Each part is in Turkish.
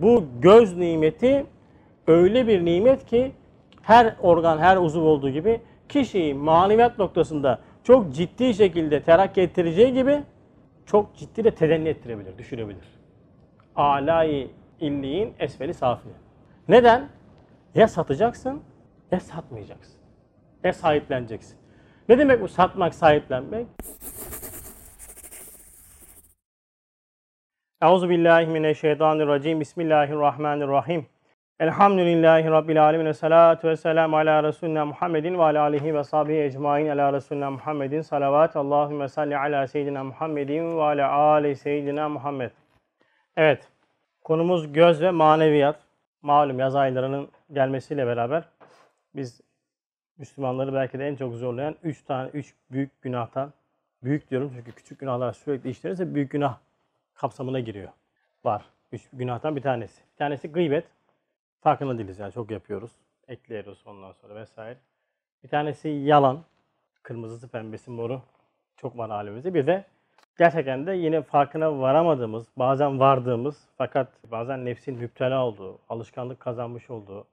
Bu göz nimeti öyle bir nimet ki her organ, her uzuv olduğu gibi kişiyi maneviyat noktasında çok ciddi şekilde terakki ettireceği gibi çok ciddi de tedenni ettirebilir, düşürebilir. Alay illiğin esfeli safili. Neden? Ya satacaksın ya satmayacaksın. Ya sahipleneceksin. Ne demek bu satmak, sahiplenmek? Euzu billahi mineşşeytanirracim. Bismillahirrahmanirrahim. Elhamdülillahi rabbil alamin ve salatu ve selam ala resulina Muhammedin ve ala alihi ve sahbihi ecmaîn ala resulina Muhammedin salavat. Allahumme salli ala seyyidina Muhammedin ve ala ali seyyidina Muhammed. Evet. Konumuz göz ve maneviyat. Malum yaz aylarının gelmesiyle beraber biz Müslümanları belki de en çok zorlayan 3 tane 3 büyük günahtan büyük diyorum çünkü küçük günahlar sürekli işlenirse büyük günah kapsamına giriyor. Var. Üç günahtan bir tanesi. Bir tanesi gıybet. Farkında değiliz yani çok yapıyoruz. Ekliyoruz ondan sonra vesaire. Bir tanesi yalan. Kırmızısı, pembesi, moru. Çok var halimizde. Bir de gerçekten de yine farkına varamadığımız, bazen vardığımız fakat bazen nefsin müptela olduğu, alışkanlık kazanmış olduğu,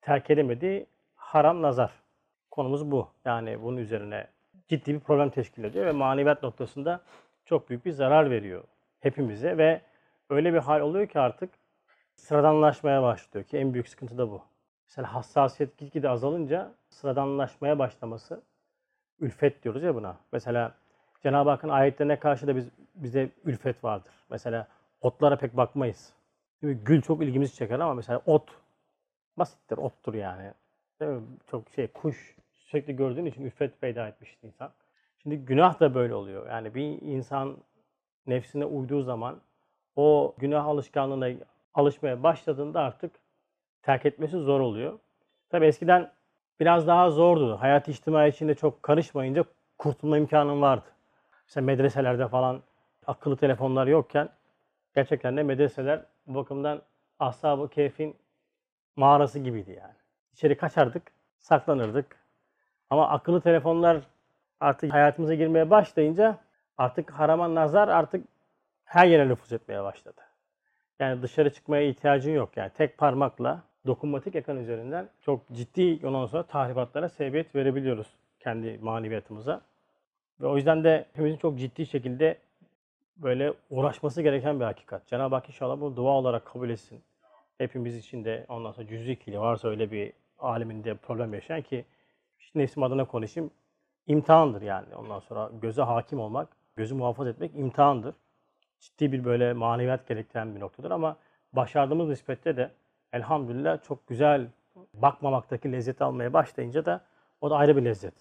terk edemediği haram nazar. Konumuz bu. Yani bunun üzerine ciddi bir problem teşkil ediyor ve maneviyat noktasında çok büyük bir zarar veriyor hepimize ve öyle bir hal oluyor ki artık sıradanlaşmaya başlıyor ki en büyük sıkıntı da bu. Mesela hassasiyet gitgide azalınca sıradanlaşmaya başlaması ülfet diyoruz ya buna. Mesela Cenab-ı Hakk'ın ayetlerine karşı da biz bize ülfet vardır. Mesela otlara pek bakmayız. Gül çok ilgimizi çeker ama mesela ot basittir, ottur yani. Değil mi? Çok şey kuş sürekli gördüğün için ülfet peyda etmişti insan. Şimdi günah da böyle oluyor. Yani bir insan nefsine uyduğu zaman o günah alışkanlığına alışmaya başladığında artık terk etmesi zor oluyor. Tabi eskiden biraz daha zordu. Hayat içtimai içinde çok karışmayınca kurtulma imkanım vardı. Mesela medreselerde falan akıllı telefonlar yokken gerçekten de medreseler bu bakımdan Ashab-ı Kehf'in mağarası gibiydi yani. İçeri kaçardık, saklanırdık. Ama akıllı telefonlar artık hayatımıza girmeye başlayınca artık harama nazar artık her yere nüfuz etmeye başladı. Yani dışarı çıkmaya ihtiyacın yok. Yani tek parmakla dokunmatik ekran üzerinden çok ciddi ondan sonra tahribatlara sebebiyet verebiliyoruz kendi maneviyatımıza. Ve o yüzden de hepimizin çok ciddi şekilde böyle uğraşması gereken bir hakikat. Cenab-ı Hak inşallah bunu dua olarak kabul etsin. Hepimiz için de ondan sonra cüz'i kili varsa öyle bir aleminde problem yaşayan ki işte nefsim adına konuşayım. imtihandır yani. Ondan sonra göze hakim olmak, gözü muhafaza etmek imtihandır. Ciddi bir böyle maneviyat gerektiren bir noktadır ama başardığımız nispette de elhamdülillah çok güzel bakmamaktaki lezzeti almaya başlayınca da o da ayrı bir lezzet.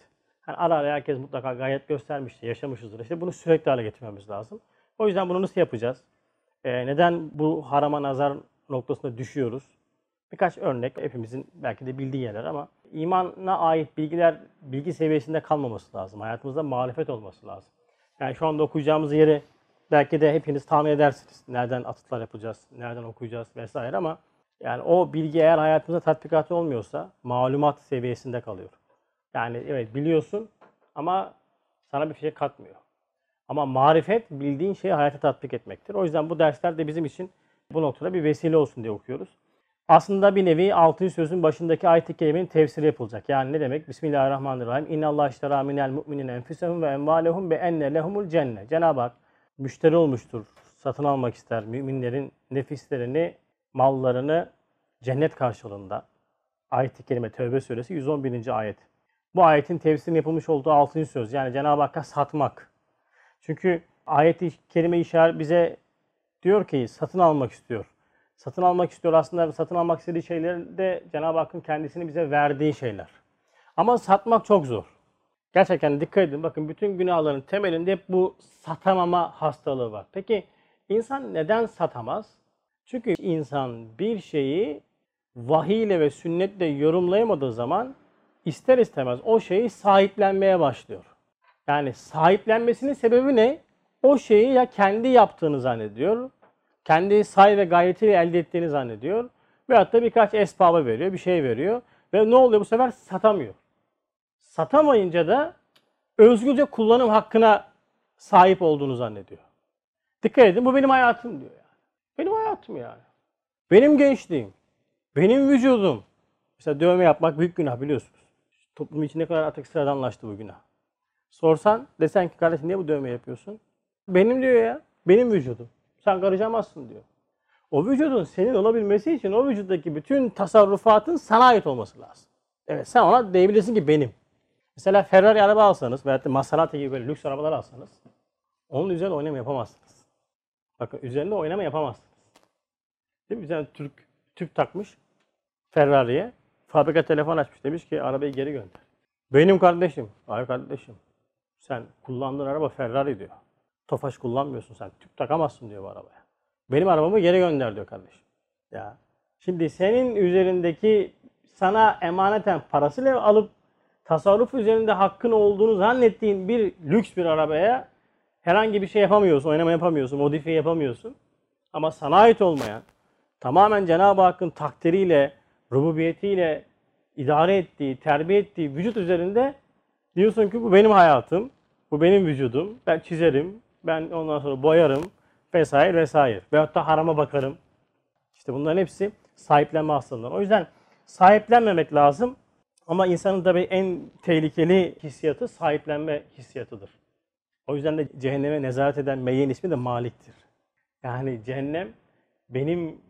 Yani ara ara herkes mutlaka gayet göstermiştir, yaşamışızdır. İşte bunu sürekli hale getirmemiz lazım. O yüzden bunu nasıl yapacağız? Ee, neden bu harama nazar noktasında düşüyoruz? Birkaç örnek hepimizin belki de bildiği yerler ama imana ait bilgiler bilgi seviyesinde kalmaması lazım. Hayatımızda marifet olması lazım. Yani şu anda okuyacağımız yeri belki de hepiniz tahmin edersiniz. Nereden atıflar yapacağız, nereden okuyacağız vesaire ama yani o bilgi eğer hayatımızda tatbikatı olmuyorsa malumat seviyesinde kalıyor. Yani evet biliyorsun ama sana bir şey katmıyor. Ama marifet bildiğin şeyi hayata tatbik etmektir. O yüzden bu dersler de bizim için bu noktada bir vesile olsun diye okuyoruz. Aslında bir nevi 6. sözün başındaki ayet-i kerimenin tefsiri yapılacak. Yani ne demek? Bismillahirrahmanirrahim. İnna Allah iştera minel mu'minin enfusehum ve emvalehum be enne lehumul cenne. Cenab-ı Hak müşteri olmuştur. Satın almak ister müminlerin nefislerini, mallarını cennet karşılığında. Ayet-i kerime Tevbe suresi 111. ayet. Bu ayetin tefsirinin yapılmış olduğu 6. söz. Yani Cenab-ı Hakk'a satmak. Çünkü ayet-i kerime işaret bize diyor ki satın almak istiyor. Satın almak istiyor aslında satın almak istediği şeyler de Cenab-ı Hakk'ın kendisini bize verdiği şeyler. Ama satmak çok zor. Gerçekten dikkat edin bakın bütün günahların temelinde hep bu satamama hastalığı var. Peki insan neden satamaz? Çünkü insan bir şeyi vahiy ile ve sünnetle yorumlayamadığı zaman ister istemez o şeyi sahiplenmeye başlıyor. Yani sahiplenmesinin sebebi ne? O şeyi ya kendi yaptığını zannediyor, kendi say ve gayretiyle elde ettiğini zannediyor. Veyahut da birkaç esbaba veriyor, bir şey veriyor. Ve ne oluyor bu sefer? Satamıyor. Satamayınca da özgürce kullanım hakkına sahip olduğunu zannediyor. Dikkat edin bu benim hayatım diyor yani. Benim hayatım yani. Benim gençliğim, benim vücudum. Mesela dövme yapmak büyük günah biliyorsunuz. Toplum için ne kadar artık sıradanlaştı bu günah. Sorsan desen ki kardeşim niye bu dövme yapıyorsun? Benim diyor ya. Benim vücudum. Sen karışamazsın diyor. O vücudun senin olabilmesi için o vücuttaki bütün tasarrufatın sana ait olması lazım. Evet sen ona diyebilirsin ki benim. Mesela Ferrari araba alsanız veyahut da Maserati gibi böyle lüks arabalar alsanız onun üzerinde oynama yapamazsınız. Bakın üzerinde oynama yapamazsınız. Değil mi? Tane Türk tüp takmış Ferrari'ye. Fabrika telefon açmış. Demiş ki arabayı geri gönder. Benim kardeşim. Hayır kardeşim. Sen kullandığın araba Ferrari diyor. Tofaş kullanmıyorsun sen. Tüp takamazsın diyor bu arabaya. Benim arabamı geri gönder diyor kardeşim. Ya. Şimdi senin üzerindeki sana emaneten parasıyla alıp tasarruf üzerinde hakkın olduğunu zannettiğin bir lüks bir arabaya herhangi bir şey yapamıyorsun, oynama yapamıyorsun, modifiye yapamıyorsun. Ama sana ait olmayan, tamamen Cenab-ı Hakk'ın takdiriyle, rububiyetiyle idare ettiği, terbiye ettiği vücut üzerinde diyorsun ki bu benim hayatım, bu benim vücudum, ben çizerim, ben ondan sonra boyarım vesaire vesaire. Veyahut da harama bakarım. İşte bunların hepsi sahiplenme hastalıkları. O yüzden sahiplenmemek lazım. Ama insanın tabii en tehlikeli hissiyatı sahiplenme hissiyatıdır. O yüzden de cehenneme nezaret eden meyyenin ismi de Malik'tir. Yani cehennem benim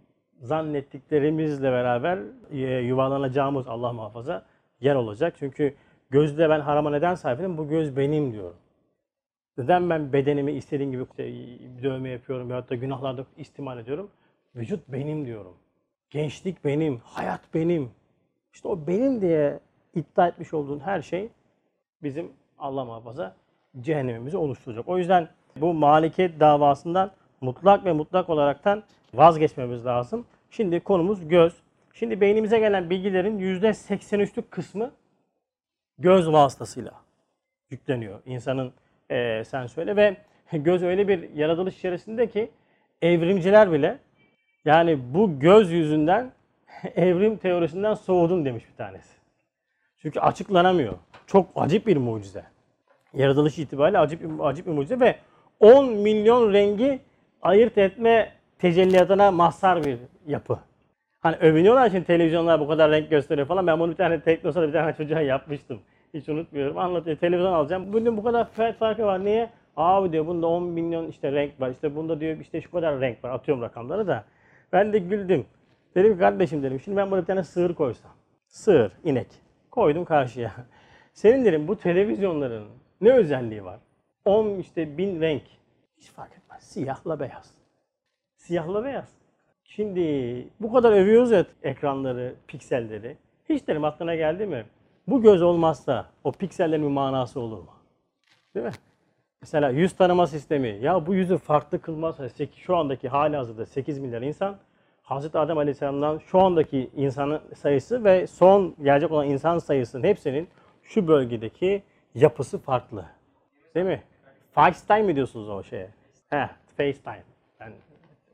zannettiklerimizle beraber e, yuvarlanacağımız Allah muhafaza yer olacak. Çünkü gözde ben harama neden sahibim? Bu göz benim diyorum. Neden ben bedenimi istediğim gibi işte dövme yapıyorum veyahut da günahlarda istimal ediyorum? Vücut benim diyorum. Gençlik benim, hayat benim. İşte o benim diye iddia etmiş olduğun her şey bizim Allah muhafaza cehennemimizi oluşturacak. O yüzden bu maliket davasından mutlak ve mutlak olaraktan vazgeçmemiz lazım. Şimdi konumuz göz. Şimdi beynimize gelen bilgilerin %83'lük kısmı göz vasıtasıyla yükleniyor. İnsanın e, sen söyle ve göz öyle bir yaratılış içerisinde ki evrimciler bile yani bu göz yüzünden evrim teorisinden soğudum demiş bir tanesi. Çünkü açıklanamıyor. Çok acip bir mucize. Yaratılış itibariyle acip, acip bir mucize ve 10 milyon rengi ayırt etme tecelliyatına mazhar bir yapı. Hani övünüyorlar şimdi televizyonlar bu kadar renk gösteriyor falan. Ben bunu bir tane Teknosa'da bir tane çocuğa yapmıştım. Hiç unutmuyorum. Anlatıyor. Televizyon alacağım. Bunun bu kadar fiyat farkı var. Niye? Abi diyor bunda 10 milyon işte renk var. İşte bunda diyor işte şu kadar renk var. Atıyorum rakamları da. Ben de güldüm. Dedim ki kardeşim dedim. Şimdi ben burada bir tane sığır koysam. Sığır, inek. Koydum karşıya. Senin dedim bu televizyonların ne özelliği var? 10 işte bin renk. Hiç fark etmez. Siyahla beyaz. Siyahla beyaz. Şimdi bu kadar övüyoruz ya ekranları, pikselleri. Hiç derim aklına geldi mi? Bu göz olmazsa o piksellerin bir manası olur mu? Değil mi? Mesela yüz tanıma sistemi. Ya bu yüzü farklı kılmazsa şu andaki hali hazırda 8 milyar insan Hazreti Adem Aleyhisselam'dan şu andaki insanın sayısı ve son gelecek olan insan sayısının hepsinin şu bölgedeki yapısı farklı. Değil mi? FaceTime mi diyorsunuz o şeye? He, FaceTime. Ben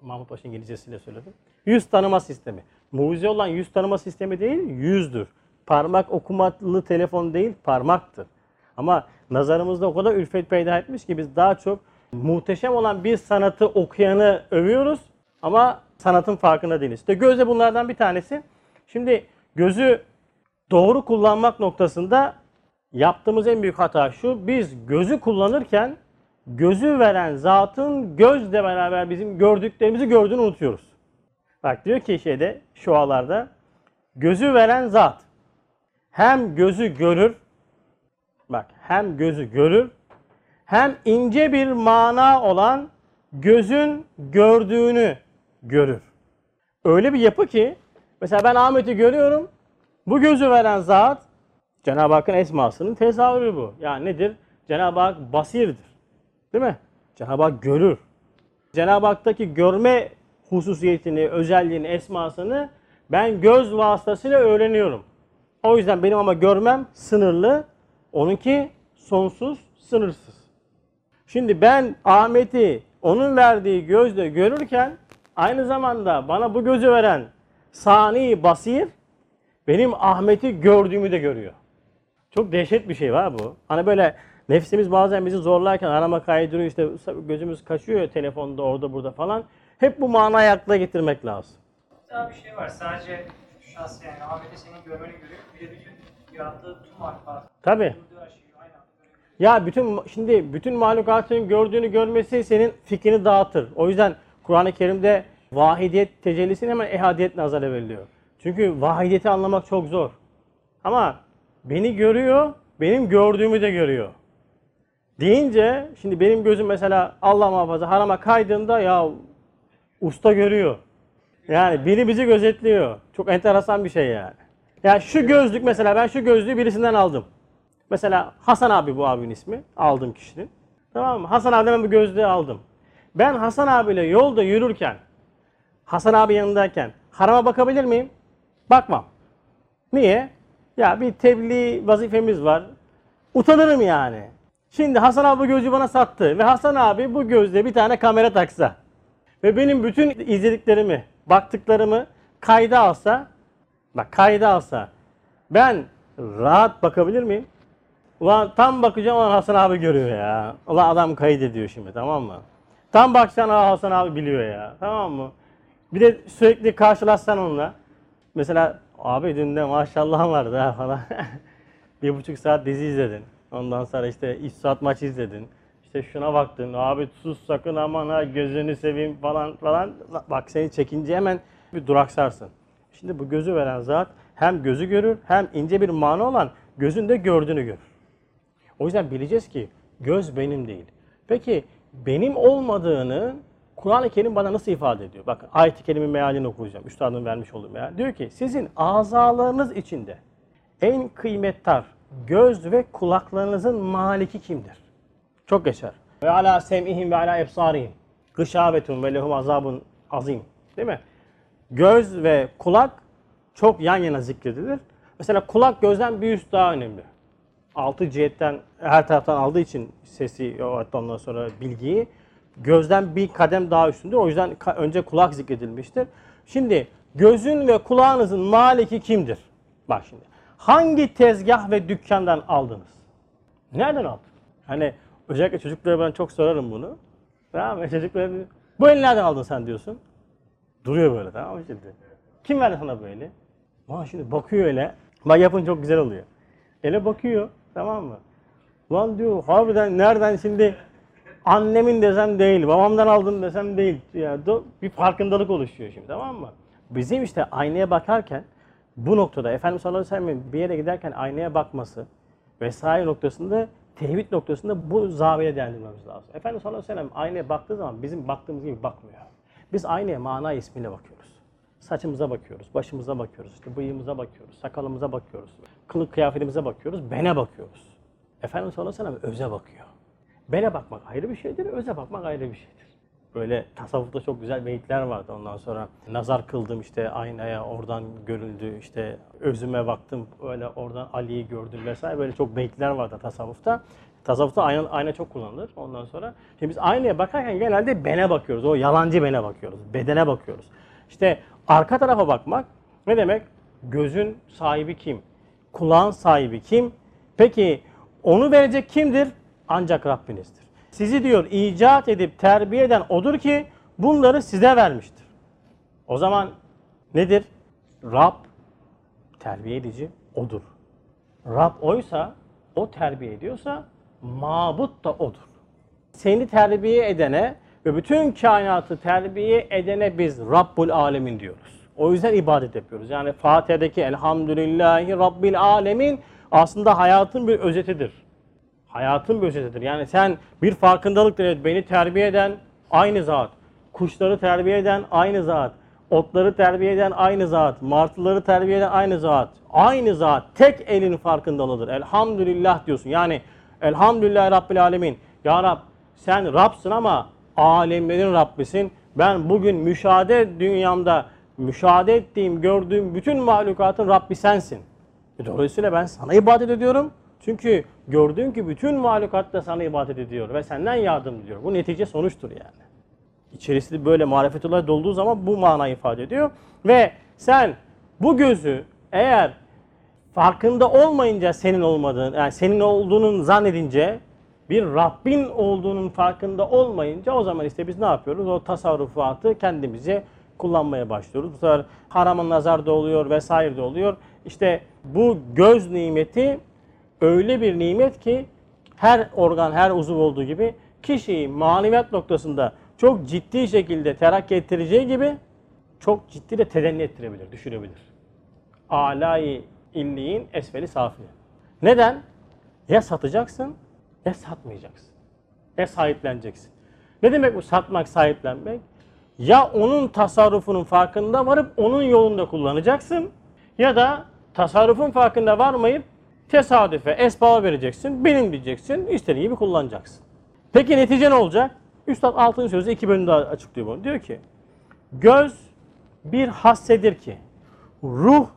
Mahmut Paşa İngilizcesiyle söyledim. Yüz tanıma sistemi. Mucize olan yüz tanıma sistemi değil, yüzdür. Parmak okumalı telefon değil, parmaktır. Ama nazarımızda o kadar ülfet peyda etmiş ki biz daha çok muhteşem olan bir sanatı okuyanı övüyoruz ama sanatın farkında değiliz. İşte göz de bunlardan bir tanesi. Şimdi gözü doğru kullanmak noktasında yaptığımız en büyük hata şu. Biz gözü kullanırken gözü veren zatın gözle beraber bizim gördüklerimizi gördüğünü unutuyoruz. Bak diyor ki şeyde şualarda gözü veren zat hem gözü görür bak hem gözü görür hem ince bir mana olan gözün gördüğünü görür. Öyle bir yapı ki mesela ben Ahmet'i görüyorum. Bu gözü veren zat Cenab-ı Hakk'ın esmasının tezahürü bu. Yani nedir? Cenab-ı Hak basirdir. Değil mi? Cenab-ı Hak görür. Cenab-ı Hak'taki görme hususiyetini, özelliğini, esmasını ben göz vasıtasıyla öğreniyorum. O yüzden benim ama görmem sınırlı. Onunki sonsuz, sınırsız. Şimdi ben Ahmet'i onun verdiği gözle görürken aynı zamanda bana bu gözü veren sani basir benim Ahmet'i gördüğümü de görüyor. Çok dehşet bir şey var bu. Hani böyle nefsimiz bazen bizi zorlarken arama kaydırıyor işte gözümüz kaçıyor telefonda orada burada falan. Hep bu manayı akla getirmek lazım. Daha bir şey var. Sadece şahsi yani Ahmet'e senin görmeni görüyor. Bir de bütün yarattığı tüm mahlukatı. Tabii. Ya bütün şimdi bütün mahlukatın gördüğünü görmesi senin fikrini dağıtır. O yüzden Kur'an-ı Kerim'de vahidiyet tecellisine hemen ehadiyet nazara veriliyor. Çünkü vahidiyeti anlamak çok zor. Ama beni görüyor, benim gördüğümü de görüyor. Deyince şimdi benim gözüm mesela Allah muhafaza harama kaydığında ya usta görüyor. Yani biri bizi gözetliyor. Çok enteresan bir şey yani. Ya şu gözlük mesela ben şu gözlüğü birisinden aldım. Mesela Hasan abi bu abinin ismi. Aldığım kişinin. Tamam mı? Hasan abiden bu gözlüğü aldım. Ben Hasan abiyle yolda yürürken, Hasan abi yanındayken harama bakabilir miyim? Bakmam. Niye? Ya bir tebliğ vazifemiz var. Utanırım yani. Şimdi Hasan abi bu gözlüğü bana sattı ve Hasan abi bu gözlüğe bir tane kamera taksa ve benim bütün izlediklerimi, baktıklarımı kayda alsa, bak kayda alsa ben rahat bakabilir miyim? Ulan tam bakacağım ulan Hasan abi görüyor ya. Ulan adam kayıt ediyor şimdi tamam mı? Tam baksan Hasan abi biliyor ya tamam mı? Bir de sürekli karşılaşsan onunla. Mesela abi dün de maşallah vardı ha falan. bir buçuk saat dizi izledin. Ondan sonra işte 3 saat maç izledin. İşte şuna baktın abi sus sakın aman ha gözünü seveyim falan falan. Bak seni çekince hemen bir duraksarsın. Şimdi bu gözü veren zat hem gözü görür hem ince bir mana olan gözünde gördüğünü görür. O yüzden bileceğiz ki göz benim değil. Peki benim olmadığını Kur'an-ı Kerim bana nasıl ifade ediyor? Bakın ayet-i kerime mealini okuyacağım. Üstadın vermiş olduğu meal. Diyor ki sizin azalarınız içinde en kıymettar göz ve kulaklarınızın maliki kimdir? Çok geçer. Ve ala sem'ihim ve ala ebsarihim. Gışabetun ve lehum azabun azim. Değil mi? Göz ve kulak çok yan yana zikredilir. Mesela kulak gözden bir üst daha önemli. Altı cihetten her taraftan aldığı için sesi ondan sonra bilgiyi gözden bir kadem daha üstünde. O yüzden önce kulak zikredilmiştir. Şimdi gözün ve kulağınızın maliki kimdir? Bak şimdi. Hangi tezgah ve dükkandan aldınız? Nereden aldın? Hani özellikle çocuklara ben çok sorarım bunu. Tamam mı? Çocuklara bir- bu eli nereden aldın sen diyorsun. Duruyor böyle tamam mı şimdi? Kim verdi sana bu eli? Ama şimdi bakıyor öyle. Bak yapın çok güzel oluyor. Ele bakıyor tamam mı? Lan diyor harbiden nereden şimdi annemin desem değil, babamdan aldım desem değil. Ya do- bir farkındalık oluşuyor şimdi tamam mı? Bizim işte aynaya bakarken bu noktada Efendimiz sallallahu aleyhi ve sellem'in bir yere giderken aynaya bakması vesaire noktasında tevhid noktasında bu zaviyeye değerlendirmemiz lazım. Efendimiz sallallahu aleyhi ve sellem aynaya baktığı zaman bizim baktığımız gibi bakmıyor. Biz aynaya mana ismiyle bakıyoruz. Saçımıza bakıyoruz, başımıza bakıyoruz, işte bıyığımıza bakıyoruz, sakalımıza bakıyoruz, kılık kıyafetimize bakıyoruz, bene bakıyoruz. Efendimiz sallallahu aleyhi ve sellem öze bakıyor. Bene bakmak ayrı bir şeydir, öze bakmak ayrı bir şeydir. Böyle tasavvufta çok güzel beyitler vardı ondan sonra. Nazar kıldım işte aynaya oradan görüldü işte özüme baktım öyle oradan Ali'yi gördüm vesaire böyle çok beyitler vardı tasavvufta. Tasavvufta ayna, ayna çok kullanılır ondan sonra. Şimdi biz aynaya bakarken genelde bene bakıyoruz. O yalancı bene bakıyoruz. Bedene bakıyoruz. İşte arka tarafa bakmak ne demek? Gözün sahibi kim? Kulağın sahibi kim? Peki onu verecek kimdir? Ancak Rabbinizdir. Sizi diyor icat edip terbiye eden odur ki bunları size vermiştir. O zaman nedir? Rab terbiye edici odur. Rab oysa, o terbiye ediyorsa mabut da odur. Seni terbiye edene ve bütün kainatı terbiye edene biz Rabbul Alemin diyoruz. O yüzden ibadet yapıyoruz. Yani Fatiha'daki Elhamdülillahi Rabbil Alemin aslında hayatın bir özetidir. Hayatın bir özetidir. Yani sen bir farkındalık evet, beni terbiye eden aynı zat. Kuşları terbiye eden aynı zat. Otları terbiye eden aynı zat. Martıları terbiye eden aynı zat. Aynı zat. Tek elin farkındalığıdır. Elhamdülillah diyorsun. Yani Elhamdülillah Rabbil Alemin. Ya Rab sen Rab'sın ama alemlerin Rabbisin. Ben bugün müşahede dünyamda müşahede ettiğim, gördüğüm bütün mahlukatın Rabbi sensin. E Dolayısıyla ben sana ibadet ediyorum. Çünkü gördüğüm ki bütün mahlukat da sana ibadet ediyor ve senden yardım diliyor. Bu netice sonuçtur yani. İçerisi böyle marifetullah dolduğu zaman bu manayı ifade ediyor. Ve sen bu gözü eğer farkında olmayınca senin olmadığın, yani senin olduğunun zannedince bir Rabbin olduğunun farkında olmayınca o zaman işte biz ne yapıyoruz? O tasarrufatı kendimize kullanmaya başlıyoruz. Bu sefer harama nazar da oluyor vesaire de oluyor. İşte bu göz nimeti öyle bir nimet ki her organ, her uzuv olduğu gibi kişiyi maneviyat noktasında çok ciddi şekilde terakki ettireceği gibi çok ciddi de tedenni ettirebilir, düşürebilir. Alay illiğin esfeli safili. Neden? Ya satacaksın ya satmayacaksın. Ya sahipleneceksin. Ne demek bu satmak, sahiplenmek? Ya onun tasarrufunun farkında varıp onun yolunda kullanacaksın ya da tasarrufun farkında varmayıp tesadüfe, esbaba vereceksin, benim diyeceksin, istediğin gibi kullanacaksın. Peki netice ne olacak? Üstad 6. sözü iki bölümde açıklıyor bunu. Diyor ki, göz bir hassedir ki, ruh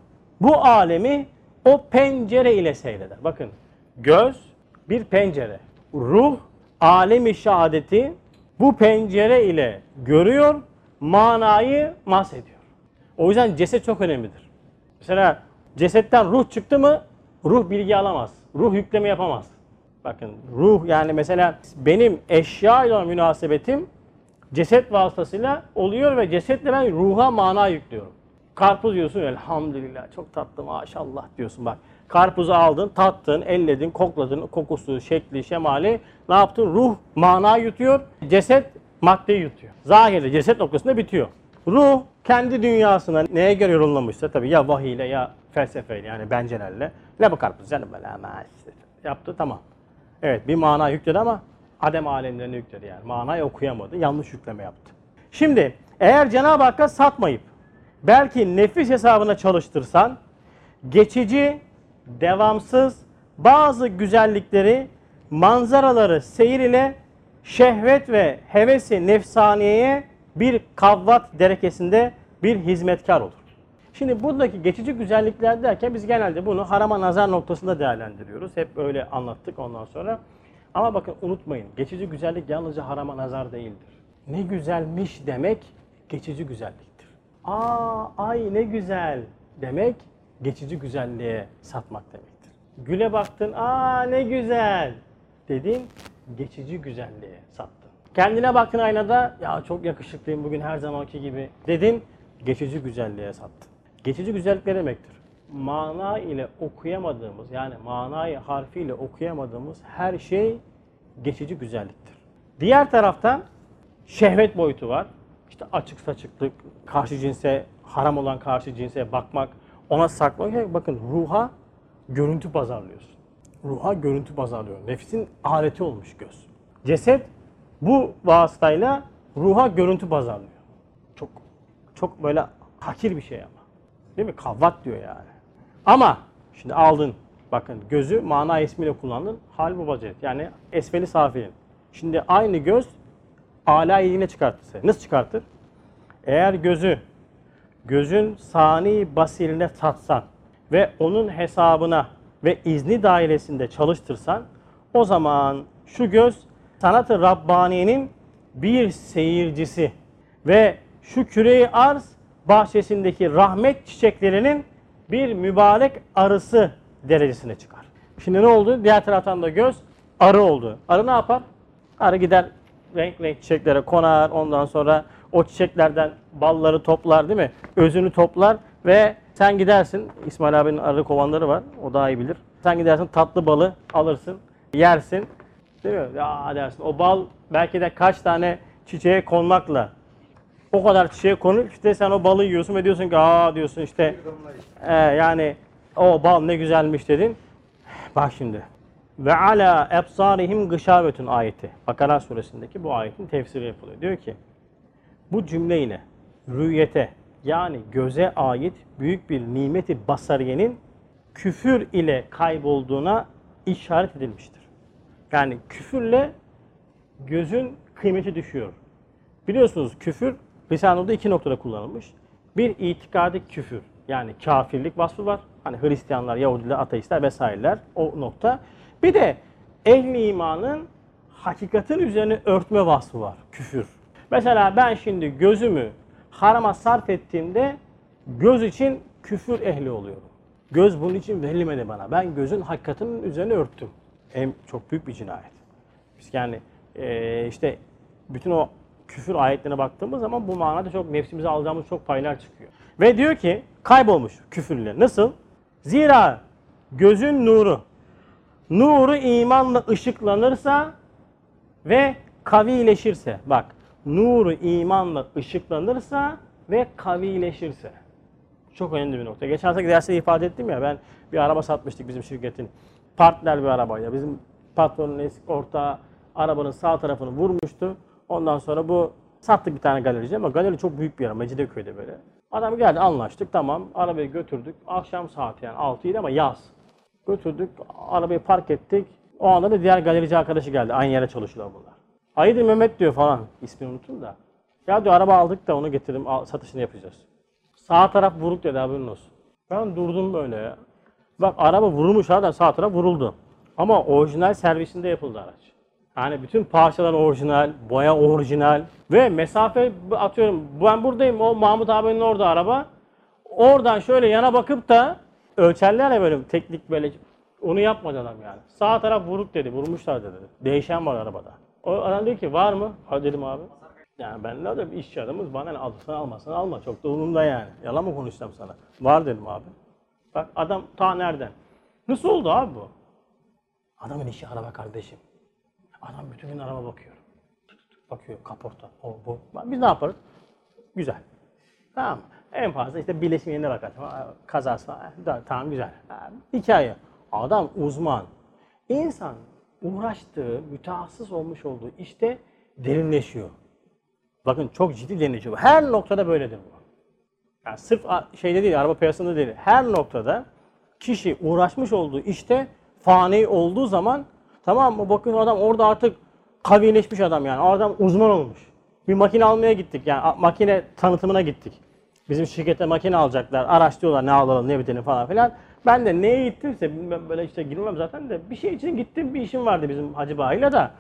bu alemi o pencere ile seyreder. Bakın, göz bir pencere. Ruh alemi şehadeti bu pencere ile görüyor, manayı mahsediyor. O yüzden ceset çok önemlidir. Mesela cesetten ruh çıktı mı ruh bilgi alamaz. Ruh yükleme yapamaz. Bakın ruh yani mesela benim eşya ile münasebetim ceset vasıtasıyla oluyor ve cesetle ben ruha mana yüklüyorum. Karpuz yiyorsun elhamdülillah çok tatlı maşallah diyorsun bak. Karpuzu aldın, tattın, elledin, kokladın, kokusu, şekli, şemali ne yaptın? Ruh mana yutuyor, ceset maddeyi yutuyor. Zahirde ceset noktasında bitiyor. Ruh kendi dünyasına neye göre yorumlamışsa tabii ya vahiyle ya felsefeyle yani bencelerle ne bu karpuz canım böyle ama yaptı tamam. Evet bir mana yükledi ama Adem alemlerine yükledi yani. Manayı okuyamadı. Yanlış yükleme yaptı. Şimdi eğer Cenab-ı Hakk'a satmayıp belki nefis hesabına çalıştırsan geçici, devamsız bazı güzellikleri, manzaraları seyir ile şehvet ve hevesi nefsaniyeye bir kavvat derekesinde bir hizmetkar olur. Şimdi buradaki geçici güzellikler derken biz genelde bunu harama nazar noktasında değerlendiriyoruz. Hep öyle anlattık ondan sonra. Ama bakın unutmayın geçici güzellik yalnızca harama nazar değildir. Ne güzelmiş demek geçici güzelliktir. Aa ay ne güzel demek geçici güzelliğe satmak demektir. Güle baktın aa ne güzel dedin geçici güzelliğe sattın. Kendine baktın aynada ya çok yakışıklıyım bugün her zamanki gibi dedin geçici güzelliğe sattın. Geçici güzellik ne demektir? Mana ile okuyamadığımız yani manayı harfiyle okuyamadığımız her şey geçici güzelliktir. Diğer taraftan şehvet boyutu var. İşte açık saçıklık, karşı cinse, haram olan karşı cinse bakmak, ona saklamak. Bakın ruha görüntü pazarlıyorsun. Ruha görüntü pazarlıyor. Nefsin aleti olmuş göz. Ceset bu vasıtayla ruha görüntü pazarlıyor. Çok çok böyle hakir bir şey ama. Değil mi? Kavvat diyor yani. Ama şimdi aldın bakın gözü mana ismiyle kullandın. Hal bu vaziyet. Yani esfeli safilin. Şimdi aynı göz ala yine çıkartırsa. Nasıl çıkartır? Eğer gözü gözün sani basirine tatsan ve onun hesabına ve izni dairesinde çalıştırsan o zaman şu göz sanatı Rabbani'nin bir seyircisi ve şu küreyi arz bahçesindeki rahmet çiçeklerinin bir mübarek arısı derecesine çıkar. Şimdi ne oldu? Diğer taraftan da göz arı oldu. Arı ne yapar? Arı gider renk renk çiçeklere konar. Ondan sonra o çiçeklerden balları toplar değil mi? Özünü toplar ve sen gidersin. İsmail abinin arı kovanları var. O daha iyi bilir. Sen gidersin tatlı balı alırsın. Yersin. Değil mi? Ya dersin. O bal belki de kaç tane çiçeğe konmakla o kadar çiçeğe konup işte sen o balı yiyorsun ve diyorsun ki aa diyorsun işte e, yani o bal ne güzelmiş dedin. Bak şimdi. Ve ala ebsarihim gışavetun ayeti. Bakara suresindeki bu ayetin tefsiri yapılıyor. Diyor ki bu cümleyle rüyete yani göze ait büyük bir nimeti basariyenin küfür ile kaybolduğuna işaret edilmiştir. Yani küfürle gözün kıymeti düşüyor. Biliyorsunuz küfür Risale'de iki noktada kullanılmış. Bir itikadi küfür yani kafirlik vasfı var. Hani Hristiyanlar, Yahudiler, ateistler vesaireler o nokta. Bir de ehli imanın hakikatin üzerine örtme vasfı var. Küfür. Mesela ben şimdi gözümü harama sarf ettiğimde göz için küfür ehli oluyorum. Göz bunun için verilmedi bana. Ben gözün hakikatinin üzerine örttüm. Hem çok büyük bir cinayet. Biz yani e, işte bütün o küfür ayetlerine baktığımız zaman bu manada çok nefsimize alacağımız çok paylar çıkıyor. Ve diyor ki kaybolmuş küfürle. Nasıl? Zira gözün nuru, nuru imanla ışıklanırsa ve kavileşirse. Bak nuru imanla ışıklanırsa ve kavileşirse. Çok önemli bir nokta. Geçen hafta derste ifade ettim ya ben bir araba satmıştık bizim şirketin. Partner bir arabayla. Bizim patronun eski ortağı arabanın sağ tarafını vurmuştu. Ondan sonra bu sattık bir tane galerici ama galeri çok büyük bir yer. Mecidiköy'de böyle. Adam geldi anlaştık tamam. Arabayı götürdük. Akşam saati yani 6 idi ama yaz. Götürdük. Arabayı park ettik. O anda da diğer galerici arkadaşı geldi. Aynı yere çalışıyorlar bunlar. Hayırdır Mehmet diyor falan. İsmini unuttum da. Ya diyor araba aldık da onu getirdim. Satışını yapacağız. Sağ taraf vuruk dedi haberin olsun. Ben durdum böyle ya. Bak araba vurulmuş adam sağ taraf vuruldu. Ama orijinal servisinde yapıldı araç. Yani bütün parçalar orijinal, boya orijinal ve mesafe atıyorum ben buradayım o Mahmut abinin orada araba. Oradan şöyle yana bakıp da ölçerler ya böyle teknik böyle onu yapmadı adam yani. Sağ taraf vuruk dedi, vurmuşlar dedi. Değişen var arabada. O adam dedi ki var mı? Ha dedim abi. Yani ben ne dedim işçi adamız bana ne alırsan almasan alma çok da umurumda yani. Yalan mı konuşacağım sana? Var dedim abi. Bak adam ta nereden? Nasıl oldu abi bu? Adamın işi araba kardeşim. Adam bütün gün araba bakıyor. Bakıyor kaporta. O bu. Biz ne yaparız? Güzel. Tamam. En fazla işte birleşim yerine bakar. Ha, Kazası. ha, da- Tamam güzel. Hikaye. Adam uzman. İnsan uğraştığı, mütehassıs olmuş olduğu işte derinleşiyor. Bakın çok ciddi derinleşiyor. Her noktada böyledir bu. Yani sırf şeyde değil, araba piyasasında değil. Her noktada kişi uğraşmış olduğu işte fani olduğu zaman tamam mı? Bakın adam orada artık kavileşmiş adam yani. Adam uzman olmuş. Bir makine almaya gittik yani makine tanıtımına gittik. Bizim şirkette makine alacaklar. Araştırıyorlar ne alalım ne bitelim falan filan. Ben de neye gittimse bilmem böyle işte girmem zaten de bir şey için gittim bir işim vardı bizim Hacı Bağı'yla da.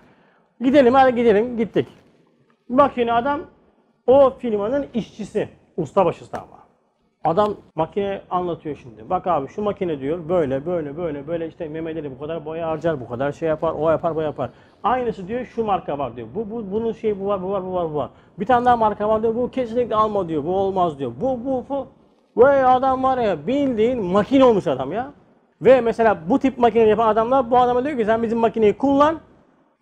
Gidelim hadi gidelim gittik. Makine adam o firmanın işçisi. Ustabaşısı ama. Adam makine anlatıyor şimdi. Bak abi şu makine diyor böyle böyle böyle böyle işte memeleri bu kadar boya harcar, bu kadar şey yapar, o yapar, bu yapar. Aynısı diyor şu marka var diyor. Bu, bu bunun şeyi bu var, bu var, bu var, bu var. Bir tane daha marka var diyor. Bu kesinlikle alma diyor. Bu olmaz diyor. Bu bu bu. Vay adam var ya bildiğin makine olmuş adam ya. Ve mesela bu tip makine yapan adamlar bu adama diyor ki sen bizim makineyi kullan,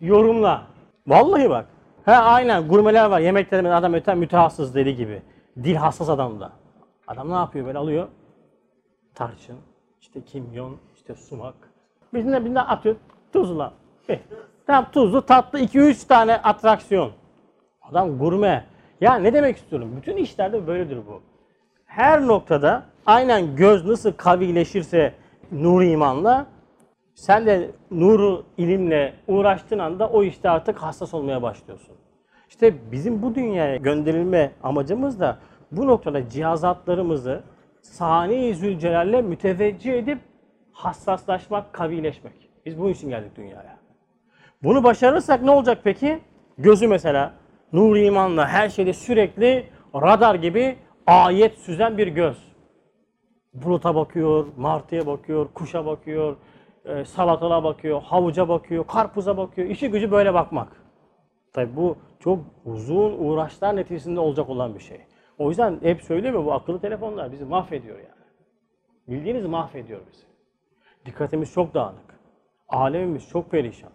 yorumla. Vallahi bak. Ha aynen gurmeler var. Yemeklerinde adam öten mütehassıs deli gibi. Dil hassas adam da. Adam ne yapıyor böyle alıyor. Tarçın, işte kimyon, işte sumak. Birine birine atıyor. Tuzla. Eh, Tamam tuzlu tatlı 2-3 tane atraksiyon. Adam gurme. Ya ne demek istiyorum? Bütün işlerde böyledir bu. Her noktada aynen göz nasıl kavileşirse nur imanla sen de nuru ilimle uğraştığın anda o işte artık hassas olmaya başlıyorsun. İşte bizim bu dünyaya gönderilme amacımız da bu noktada cihazatlarımızı sani zülcelal'le müteveccih edip hassaslaşmak, kavileşmek. Biz bunun için geldik dünyaya. Bunu başarırsak ne olacak peki? Gözü mesela nur imanla her şeyde sürekli radar gibi ayet süzen bir göz. Buluta bakıyor, martıya bakıyor, kuşa bakıyor, e, salatala bakıyor, havuca bakıyor, karpuza bakıyor. İşi gücü böyle bakmak. Tabii bu çok uzun uğraşlar neticesinde olacak olan bir şey. O yüzden hep söylüyorum ya bu akıllı telefonlar bizi mahvediyor yani. Bildiğiniz mahvediyor bizi. Dikkatimiz çok dağınık. Alemimiz çok perişan.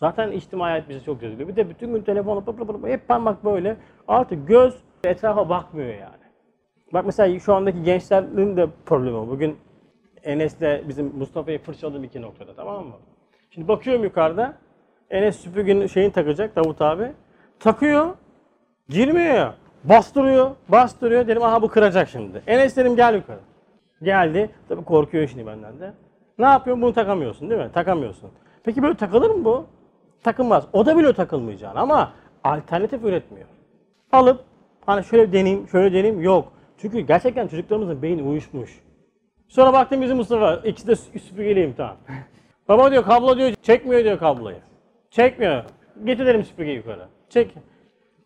Zaten içtimaiyet bizi çok cezbediyor. Bir de bütün gün telefonu pıp pıp pıp hep parmak böyle. Artık göz etrafa bakmıyor yani. Bak mesela şu andaki gençlerin de problemi. Bugün Enes'le bizim Mustafa'yı fırçaladım iki noktada tamam mı? Şimdi bakıyorum yukarıda. Enes süpürgenin şeyini takacak Davut abi. Takıyor. Girmiyor. Bastırıyor. Bastırıyor. Dedim aha bu kıracak şimdi. Enes dedim gel yukarı. Geldi. Tabii korkuyor şimdi benden de. Ne yapıyorsun? Bunu takamıyorsun değil mi? Takamıyorsun. Peki böyle takılır mı bu? Takılmaz. O da biliyor takılmayacağını ama alternatif üretmiyor. Alıp hani şöyle deneyeyim, şöyle deneyeyim yok. Çünkü gerçekten çocuklarımızın beyni uyuşmuş. Sonra baktım bizim Mustafa ikisi de sü- süpürgeliyim tamam. Baba diyor kablo diyor çekmiyor diyor kabloyu. Çekmiyor. Getirelim süpürgeyi yukarı. Çek.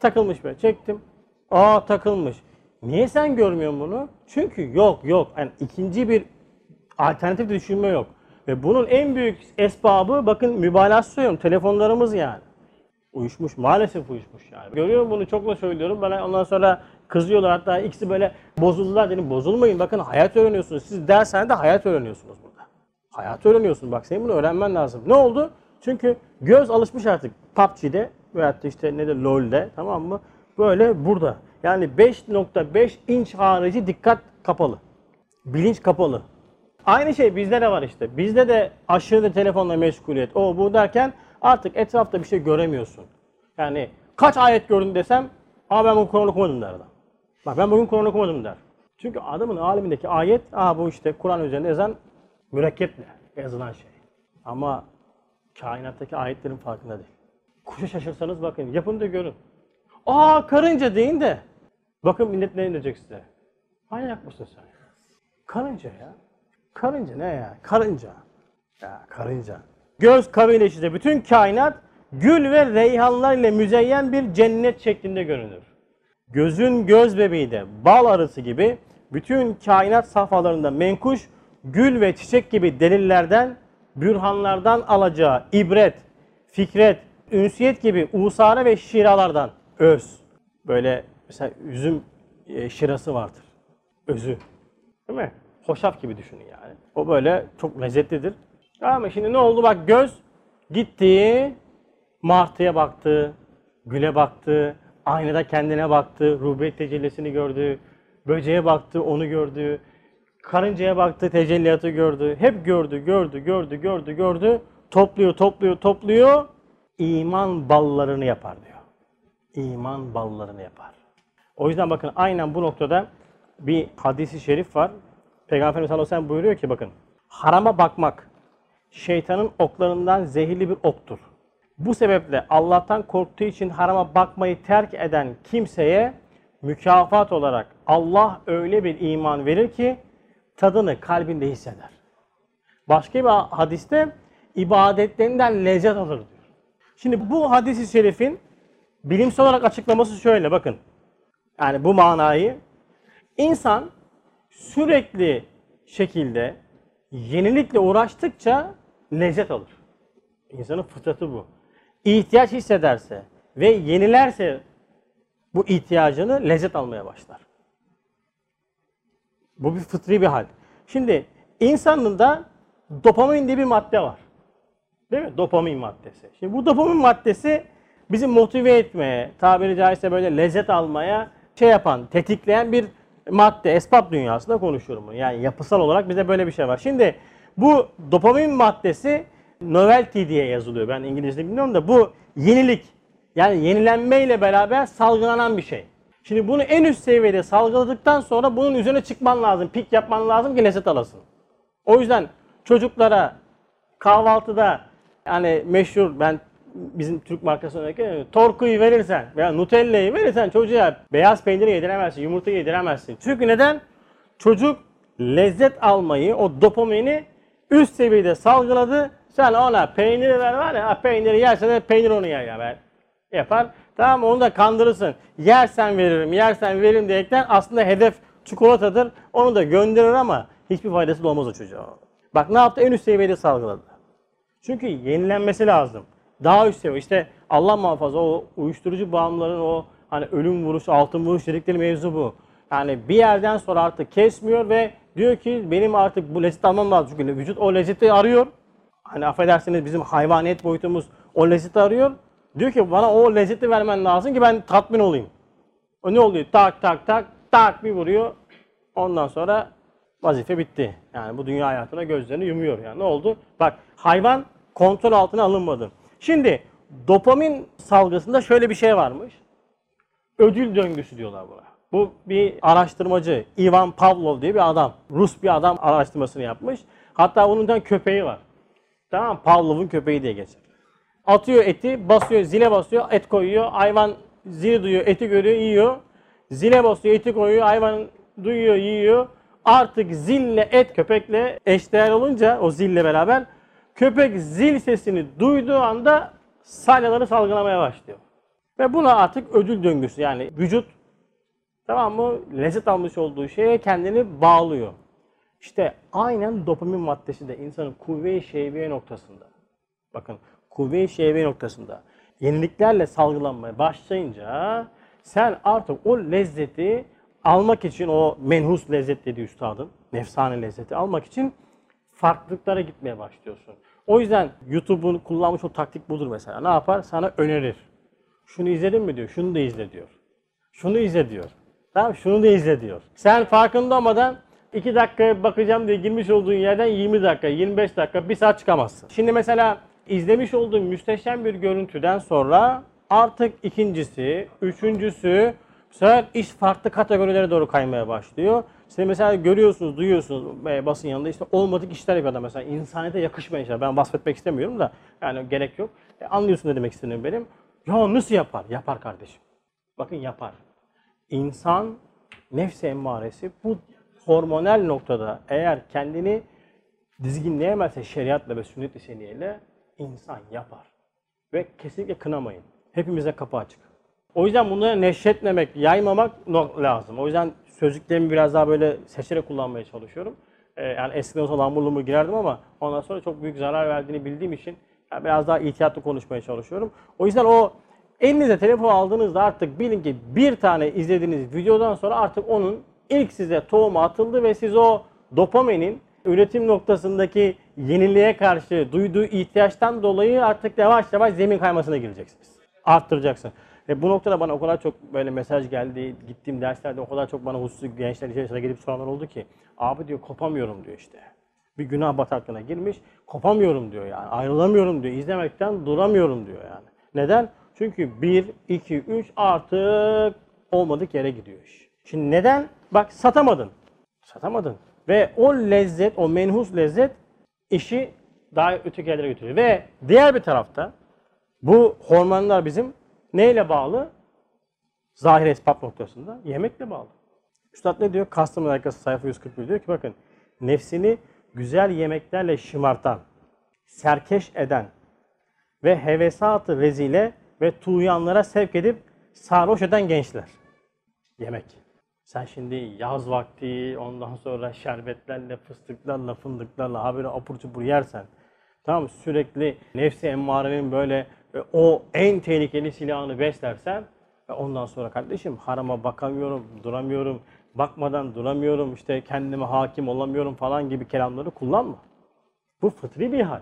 Takılmış be. Çektim. Aa takılmış. Niye sen görmüyorsun bunu? Çünkü yok yok. Yani ikinci bir alternatif düşünme yok. Ve bunun en büyük esbabı bakın mübalağası söylüyorum telefonlarımız yani. Uyuşmuş. Maalesef uyuşmuş yani. Görüyorum bunu çok da söylüyorum. Bana ondan sonra kızıyorlar. Hatta ikisi böyle bozuldular. Dedim bozulmayın. Bakın hayat öğreniyorsunuz. Siz dershanede hayat öğreniyorsunuz burada. Hayat öğreniyorsun. Bak senin bunu öğrenmen lazım. Ne oldu? Çünkü göz alışmış artık PUBG'de veyahut da işte ne de LoL'de tamam mı? Böyle burada. Yani 5.5 inç harici dikkat kapalı. Bilinç kapalı. Aynı şey bizde de var işte. Bizde de aşırı telefonla meşguliyet. O bu derken artık etrafta bir şey göremiyorsun. Yani kaç ayet gördün desem, aa ben bugün Kur'an okumadım der adam. Bak ben bugün Kur'an okumadım der. Çünkü adamın alemindeki ayet, aa bu işte Kur'an üzerinde yazan mürekkeple yazılan şey. Ama kainattaki ayetlerin farkında değil. Kuşu şaşırsanız bakın, yapın da görün. Aa karınca deyin de. Bakın millet ne inecek size. Manyak mısın sen? Karınca ya. Karınca ne ya? Karınca. Ya karınca. Göz kabile işte bütün kainat gül ve reyhanlar ile müzeyyen bir cennet şeklinde görünür. Gözün göz bebeği de bal arısı gibi bütün kainat safhalarında menkuş gül ve çiçek gibi delillerden, bürhanlardan alacağı ibret, fikret, ünsiyet gibi usare ve şiralardan öz. Böyle mesela üzüm e, şirası vardır. Özü. Değil mi? Hoşaf gibi düşünün yani. O böyle çok lezzetlidir. Ama şimdi ne oldu? Bak göz gitti, martıya baktı, güle baktı, aynada kendine baktı, rubiyet tecellisini gördü, böceğe baktı, onu gördü, karıncaya baktı, tecelliyatı gördü. Hep gördü, gördü, gördü, gördü, gördü. Topluyor, topluyor, topluyor. İman ballarını yapar diyor. İman ballarını yapar. O yüzden bakın aynen bu noktada bir hadisi şerif var. Peygamber Efendimiz sallallahu aleyhi buyuruyor ki bakın. Harama bakmak şeytanın oklarından zehirli bir oktur. Bu sebeple Allah'tan korktuğu için harama bakmayı terk eden kimseye mükafat olarak Allah öyle bir iman verir ki tadını kalbinde hisseder. Başka bir hadiste ibadetlerinden lezzet alır diyor. Şimdi bu hadisi şerifin bilimsel olarak açıklaması şöyle bakın. Yani bu manayı insan sürekli şekilde yenilikle uğraştıkça lezzet alır. İnsanın fıtratı bu. İhtiyaç hissederse ve yenilerse bu ihtiyacını lezzet almaya başlar. Bu bir fıtri bir hal. Şimdi insanın da dopamin diye bir madde var. Değil mi? Dopamin maddesi. Şimdi bu dopamin maddesi bizi motive etmeye, tabiri caizse böyle lezzet almaya şey yapan, tetikleyen bir madde. Esbab dünyasında konuşuyorum bunu. Yani yapısal olarak bize böyle bir şey var. Şimdi bu dopamin maddesi novelty diye yazılıyor. Ben İngilizce bilmiyorum da bu yenilik. Yani yenilenmeyle beraber salgılanan bir şey. Şimdi bunu en üst seviyede salgıladıktan sonra bunun üzerine çıkman lazım. Pik yapman lazım ki lezzet alasın. O yüzden çocuklara kahvaltıda yani meşhur ben bizim Türk markasına örnek. Torkuyu verirsen veya Nutella'yı verirsen çocuğa beyaz peyniri yediremezsin, yumurta yediremezsin. Çünkü neden? Çocuk lezzet almayı, o dopamini üst seviyede salgıladı. Sen ona peyniri ver var ya, peyniri yerse de peynir onu yer ya ben. Yapar. Tamam onu da kandırırsın. Yersen veririm, yersen veririm diyerekten aslında hedef çikolatadır. Onu da gönderir ama hiçbir faydası da olmaz o çocuğa. Bak ne yaptı? En üst seviyede salgıladı. Çünkü yenilenmesi lazım. Daha üst seviye. İşte Allah muhafaza o uyuşturucu bağımlıların o hani ölüm vuruş, altın vuruş dedikleri mevzu bu. Yani bir yerden sonra artık kesmiyor ve diyor ki benim artık bu lezzet almam lazım. Çünkü vücut o lezzeti arıyor. Hani affedersiniz bizim hayvaniyet boyutumuz o lezzeti arıyor. Diyor ki bana o lezzeti vermen lazım ki ben tatmin olayım. O ne oluyor? Tak tak tak tak bir vuruyor. Ondan sonra vazife bitti. Yani bu dünya hayatına gözlerini yumuyor. Yani ne oldu? Bak hayvan kontrol altına alınmadı. Şimdi dopamin salgısında şöyle bir şey varmış. Ödül döngüsü diyorlar buna. Bu bir araştırmacı Ivan Pavlov diye bir adam. Rus bir adam araştırmasını yapmış. Hatta bunun da köpeği var. Tamam Pavlov'un köpeği diye geçer. Atıyor eti, basıyor, zile basıyor, et koyuyor. Hayvan zili duyuyor, eti görüyor, yiyor. Zile basıyor, eti koyuyor, hayvan duyuyor, yiyor. Artık zille et köpekle eşdeğer olunca o zille beraber köpek zil sesini duyduğu anda salyaları salgılamaya başlıyor. Ve buna artık ödül döngüsü yani vücut tamam mı lezzet almış olduğu şeye kendini bağlıyor. İşte aynen dopamin maddesi de insanın kuvve-i şehviye noktasında. Bakın kuvve-i şehviye noktasında. yeniliklerle salgılanmaya başlayınca sen artık o lezzeti almak için o menhus lezzet dedi üstadın, nefsane lezzeti almak için farklılıklara gitmeye başlıyorsun. O yüzden YouTube'un kullanmış o taktik budur mesela. Ne yapar? Sana önerir. Şunu izledin mi diyor. Şunu da izle diyor. Şunu izle diyor. Tamam şunu da izle diyor. Sen farkında olmadan 2 dakika bakacağım diye girmiş olduğun yerden 20 dakika, 25 dakika, 1 saat çıkamazsın. Şimdi mesela izlemiş olduğun müsteşem bir görüntüden sonra artık ikincisi, üçüncüsü sefer iş farklı kategorilere doğru kaymaya başlıyor. İşte mesela görüyorsunuz, duyuyorsunuz basın yanında işte olmadık işler yapıyor adam mesela. İnsaniyete yakışmayan işler. Ben bahsetmek istemiyorum da yani gerek yok. E, anlıyorsun ne demek istediğimi benim. Ya nasıl yapar? Yapar kardeşim. Bakın yapar. İnsan nefsi emmaresi bu hormonal noktada eğer kendini dizginleyemezse şeriatla ve sünnet-i seniyeyle insan yapar. Ve kesinlikle kınamayın. Hepimize kapı açık. O yüzden bunları neşretmemek, yaymamak lazım. O yüzden sözlüklerimi biraz daha böyle seçerek kullanmaya çalışıyorum. Ee, yani eskiden olsa lamurlumu girerdim ama ondan sonra çok büyük zarar verdiğini bildiğim için biraz daha ihtiyatlı konuşmaya çalışıyorum. O yüzden o elinize telefon aldığınızda artık bilin ki bir tane izlediğiniz videodan sonra artık onun ilk size tohumu atıldı ve siz o dopaminin üretim noktasındaki yeniliğe karşı duyduğu ihtiyaçtan dolayı artık yavaş yavaş zemin kaymasına gireceksiniz. Arttıracaksın. Ve bu noktada bana o kadar çok böyle mesaj geldi, gittiğim derslerde o kadar çok bana hususi gençler içerisine gelip soranlar oldu ki abi diyor kopamıyorum diyor işte. Bir günah bataklığına girmiş, kopamıyorum diyor yani. Ayrılamıyorum diyor. izlemekten duramıyorum diyor yani. Neden? Çünkü 1, 2, 3 artık olmadık yere gidiyor iş. Şimdi neden? Bak satamadın. Satamadın. Ve o lezzet, o menhus lezzet işi daha öteki yerlere götürüyor. Ve diğer bir tarafta bu hormonlar bizim neyle bağlı? Zahir esbab noktasında yemekle bağlı. Üstad ne diyor? Kastamonu Arkası sayfa 141 diyor ki bakın nefsini güzel yemeklerle şımartan, serkeş eden ve hevesatı rezile ve tuğyanlara sevk edip sarhoş eden gençler. Yemek. Sen şimdi yaz vakti ondan sonra şerbetlerle, fıstıklarla, fındıklarla habire apur çupur yersen tamam sürekli nefsi emmarenin böyle o en tehlikeli silahını beslersen ve ondan sonra kardeşim harama bakamıyorum, duramıyorum, bakmadan duramıyorum, işte kendime hakim olamıyorum falan gibi kelamları kullanma. Bu fıtri bir hal.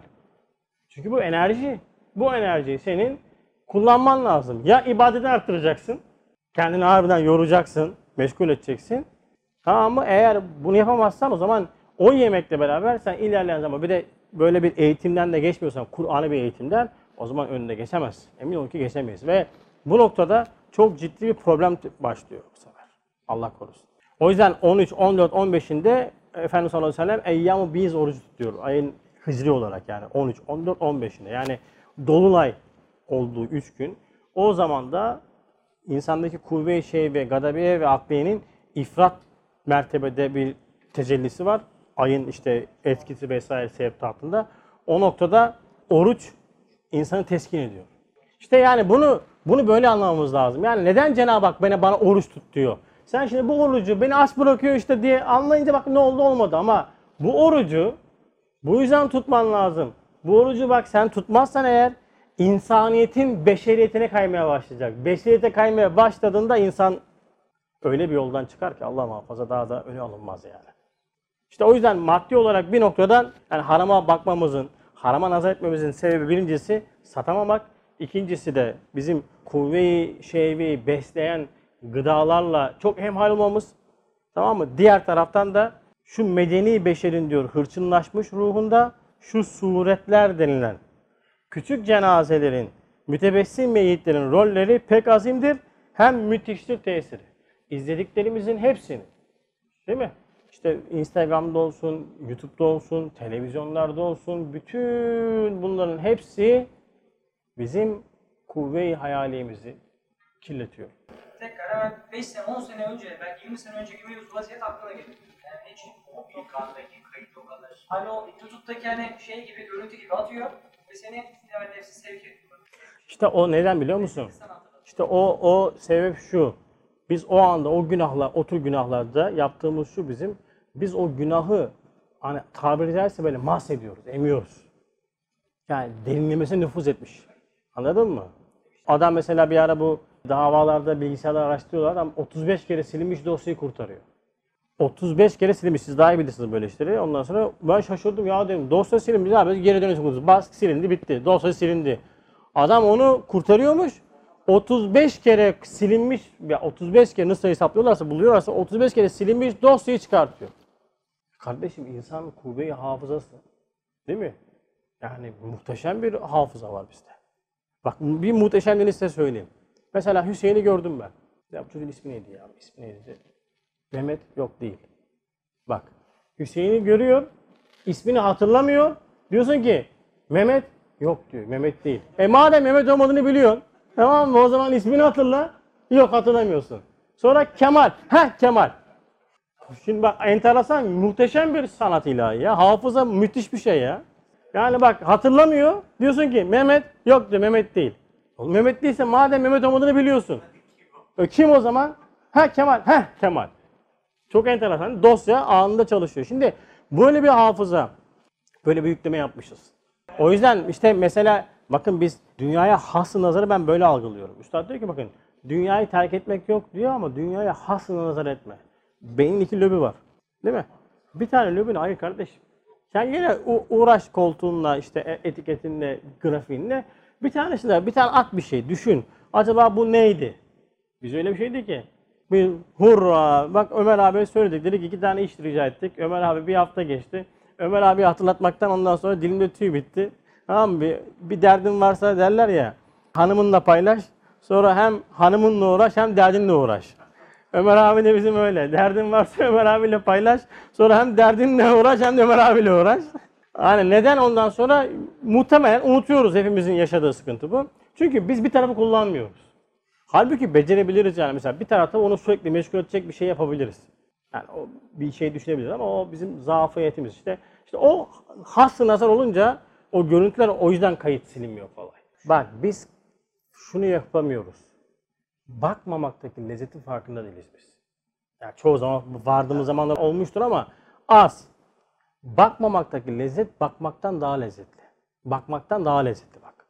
Çünkü bu enerji. Bu enerjiyi senin kullanman lazım. Ya ibadeti arttıracaksın, kendini harbiden yoracaksın, meşgul edeceksin. Tamam mı? Eğer bunu yapamazsan o zaman o yemekle beraber sen ilerleyen zaman bir de böyle bir eğitimden de geçmiyorsan, Kur'an'ı bir eğitimden o zaman önünde geçemez. Emin olun ki geçemeyiz. Ve bu noktada çok ciddi bir problem başlıyor bu sefer. Allah korusun. O yüzden 13, 14, 15'inde Efendimiz sallallahu aleyhi ve sellem eyyam-ı biz orucu tutuyor. Ayın hicri olarak yani 13, 14, 15'inde. Yani dolunay olduğu 3 gün. O zaman da insandaki kuvve-i şey ve gadabiye ve akliyenin ifrat mertebede bir tecellisi var. Ayın işte etkisi vesaire sebep tahtında. O noktada oruç insanı teskin ediyor. İşte yani bunu bunu böyle anlamamız lazım. Yani neden Cenab-ı Hak bana, bana oruç tut diyor. Sen şimdi bu orucu beni aç bırakıyor işte diye anlayınca bak ne oldu olmadı ama bu orucu bu yüzden tutman lazım. Bu orucu bak sen tutmazsan eğer insaniyetin beşeriyetine kaymaya başlayacak. Beşeriyete kaymaya başladığında insan öyle bir yoldan çıkar ki Allah muhafaza daha da öne alınmaz yani. İşte o yüzden maddi olarak bir noktadan yani harama bakmamızın, harama nazar etmemizin sebebi birincisi satamamak, ikincisi de bizim kuvve-i şehveyi besleyen gıdalarla çok hemhal olmamız. Tamam mı? Diğer taraftan da şu medeni beşerin diyor hırçınlaşmış ruhunda şu suretler denilen küçük cenazelerin, mütebessim meyitlerin rolleri pek azimdir. Hem müthiştir tesiri. İzlediklerimizin hepsini, değil mi? İşte Instagram'da olsun, YouTube'da olsun, televizyonlarda olsun, bütün bunların hepsi bizim kuvve-i hayalimizi kirletiyor. Tekrar hemen 5 sene, 10 sene önce, belki 20 sene önce gibi bir vaziyet aklına gelir. Yani hiç O ilk andaki kayıt o kadar. hani o YouTube'daki hani şey gibi, görüntü gibi atıyor ve seni evet nefsi sevk ediyor. İşte o neden biliyor musun? İşte o o sebep şu. Biz o anda o günahlar, o tür günahlarda yaptığımız şu bizim. Biz o günahı hani tabiri caizse böyle mahsediyoruz, emiyoruz. Yani derinlemesine nüfuz etmiş. Anladın mı? Adam mesela bir ara bu davalarda bilgisayarda araştırıyorlar. Adam 35 kere silinmiş dosyayı kurtarıyor. 35 kere silinmiş. Siz daha iyi bilirsiniz böyle işleri. Ondan sonra ben şaşırdım ya dedim. Dosya silinmiş abi geri dönüyorsunuz. Bas silindi bitti. Dosya silindi. Adam onu kurtarıyormuş. 35 kere silinmiş ya 35 kere nasıl hesaplıyorlarsa buluyorlarsa 35 kere silinmiş dosyayı çıkartıyor. Kardeşim insan kuvve-i hafızası. Değil mi? Yani muhteşem bir hafıza var bizde. Bak bir muhteşemliğini size söyleyeyim. Mesela Hüseyin'i gördüm ben. Ya bu çocuğun ismi neydi ya? İsmi neydi? Mehmet yok değil. Bak Hüseyin'i görüyor, ismini hatırlamıyor. Diyorsun ki Mehmet yok diyor. Mehmet değil. E madem Mehmet olmadığını biliyorsun. Tamam mı? O zaman ismini hatırla. Yok hatırlamıyorsun. Sonra Kemal. Heh Kemal. Şimdi bak enteresan, muhteşem bir sanat ilahi ya. Hafıza müthiş bir şey ya. Yani bak hatırlamıyor. Diyorsun ki Mehmet yok diyor Mehmet değil. Oğlum Mehmet değilse madem Mehmet olmadığını biliyorsun. E, kim o zaman? Ha Kemal. Ha Kemal. Çok enteresan. Dosya anında çalışıyor. Şimdi böyle bir hafıza, böyle bir yükleme yapmışız. O yüzden işte mesela bakın biz dünyaya has nazarı ben böyle algılıyorum. Üstad diyor ki bakın dünyayı terk etmek yok diyor ama dünyaya has nazar etme. Beynin iki lobi var. Değil mi? Bir tane lobin hayır kardeşim. Sen yine uğraş koltuğunla işte e- etiketinle, grafiğinle bir tanesi de bir tane at bir şey düşün. Acaba bu neydi? Biz öyle bir şeydi ki. Bir hurra. Bak Ömer abi söyledik. Dedik iki tane iş rica ettik. Ömer abi bir hafta geçti. Ömer abi hatırlatmaktan ondan sonra dilimde tüy bitti. Tamam mı? Bir, bir derdin varsa derler ya. Hanımınla paylaş. Sonra hem hanımınla uğraş hem derdinle uğraş. Ömer abi de bizim öyle. Derdin varsa Ömer abiyle paylaş. Sonra hem derdinle uğraş hem de Ömer abiyle uğraş. Yani neden ondan sonra muhtemelen unutuyoruz hepimizin yaşadığı sıkıntı bu. Çünkü biz bir tarafı kullanmıyoruz. Halbuki becerebiliriz yani mesela bir tarafta onu sürekli meşgul edecek bir şey yapabiliriz. Yani o bir şey düşünebiliriz ama o bizim zafiyetimiz işte. İşte o has nazar olunca o görüntüler o yüzden kayıt silinmiyor kolay. Bak biz şunu yapamıyoruz. Bakmamaktaki lezzetin farkında değiliz biz. Yani çoğu zaman vardığımız zamanlar olmuştur ama az. Bakmamaktaki lezzet bakmaktan daha lezzetli. Bakmaktan daha lezzetli bak.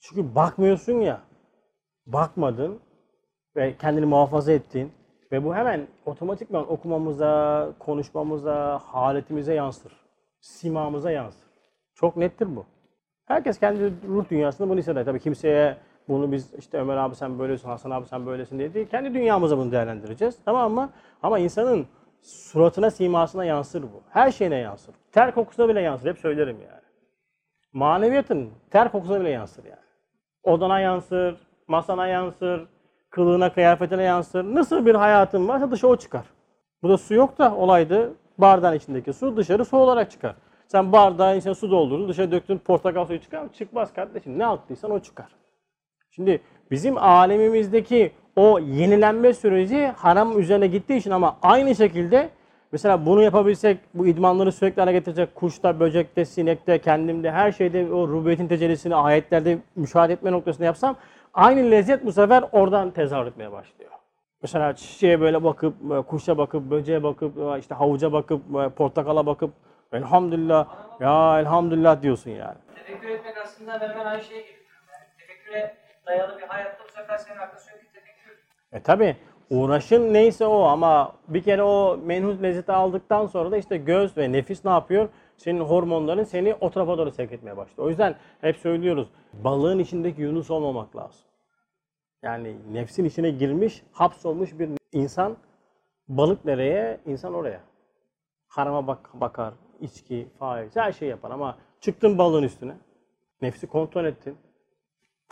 Çünkü bakmıyorsun ya bakmadın ve kendini muhafaza ettin ve bu hemen otomatikman okumamıza, konuşmamıza, haletimize yansır. Simamıza yansır. Çok nettir bu. Herkes kendi ruh dünyasında bunu hisseder. Tabii kimseye bunu biz işte Ömer abi sen böylesin, Hasan abi sen böylesin diye değil. Kendi dünyamıza bunu değerlendireceğiz. Tamam mı? Ama insanın suratına, simasına yansır bu. Her şeyine yansır. Ter kokusuna bile yansır. Hep söylerim yani. Maneviyatın ter kokusuna bile yansır yani. Odana yansır, masana yansır, kılığına, kıyafetine yansır. Nasıl bir hayatın varsa dışa o çıkar. Burada su yok da olaydı bardağın içindeki su dışarı su olarak çıkar. Sen bardağın içine su doldurdun, dışarı döktün portakal suyu çıkar mı? Çıkmaz kardeşim. Ne attıysan o çıkar. Şimdi bizim alemimizdeki o yenilenme süreci haram üzerine gittiği için ama aynı şekilde mesela bunu yapabilsek bu idmanları sürekli hale getirecek kuşta, böcekte, sinekte, kendimde her şeyde o rubiyetin tecellisini ayetlerde müşahede etme noktasında yapsam aynı lezzet bu sefer oradan tezahür etmeye başlıyor. Mesela çiçeğe böyle bakıp, e, kuşa bakıp, böceğe bakıp, e, işte havuca bakıp, e, portakala bakıp elhamdülillah, ya elhamdülillah diyorsun yani. Tefekkür etmek aslında hemen aynı şeye geliyor. Yani tefekküre dayalı bir hayatta bu sefer senin aklına sürekli tefekkür. E tabi uğraşın neyse o ama bir kere o menhus lezzeti aldıktan sonra da işte göz ve nefis ne yapıyor? Senin hormonların seni o tarafa doğru sevk etmeye başlıyor. O yüzden hep söylüyoruz balığın içindeki Yunus olmamak lazım. Yani nefsin içine girmiş, hapsolmuş bir insan balık nereye, insan oraya. Harama bak, bakar, içki, faiz, her şey yapar ama çıktın balığın üstüne. Nefsi kontrol ettin.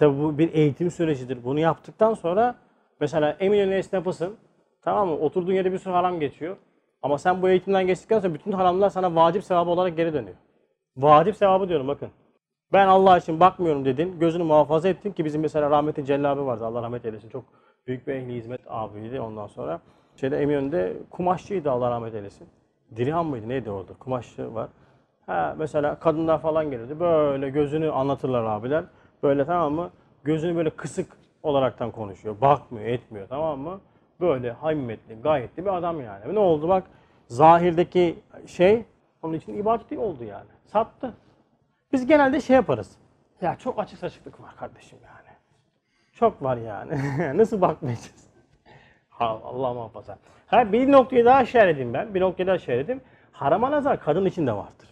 Tabi bu bir eğitim sürecidir. Bunu yaptıktan sonra mesela Eminönü esnafısın. Tamam mı? Oturduğun yerde bir sürü haram geçiyor. Ama sen bu eğitimden geçtikten sonra bütün haramlar sana vacip sevabı olarak geri dönüyor. Vacip sevabı diyorum bakın. Ben Allah için bakmıyorum dedin. Gözünü muhafaza ettin ki bizim mesela rahmetli Celal abi vardı. Allah rahmet eylesin. Çok büyük bir ehli hizmet abiydi ondan sonra. Şeyde Eminönü'nde kumaşçıydı Allah rahmet eylesin. Dirihan mıydı neydi orada? Kumaşçı var. Ha, mesela kadınlar falan gelirdi. Böyle gözünü anlatırlar abiler. Böyle tamam mı? Gözünü böyle kısık olaraktan konuşuyor. Bakmıyor, etmiyor tamam mı? Böyle hammetli, gayetli bir adam yani. Ne oldu bak? Zahirdeki şey onun için ibadeti oldu yani. Sattı. Biz genelde şey yaparız. Ya çok açık saçıklık var kardeşim yani. Çok var yani. Nasıl bakmayacağız? Allah muhafaza. Ha, bir noktayı daha işaretim ben. Bir noktayı daha işaretim. Harama nazar kadın için de vardır.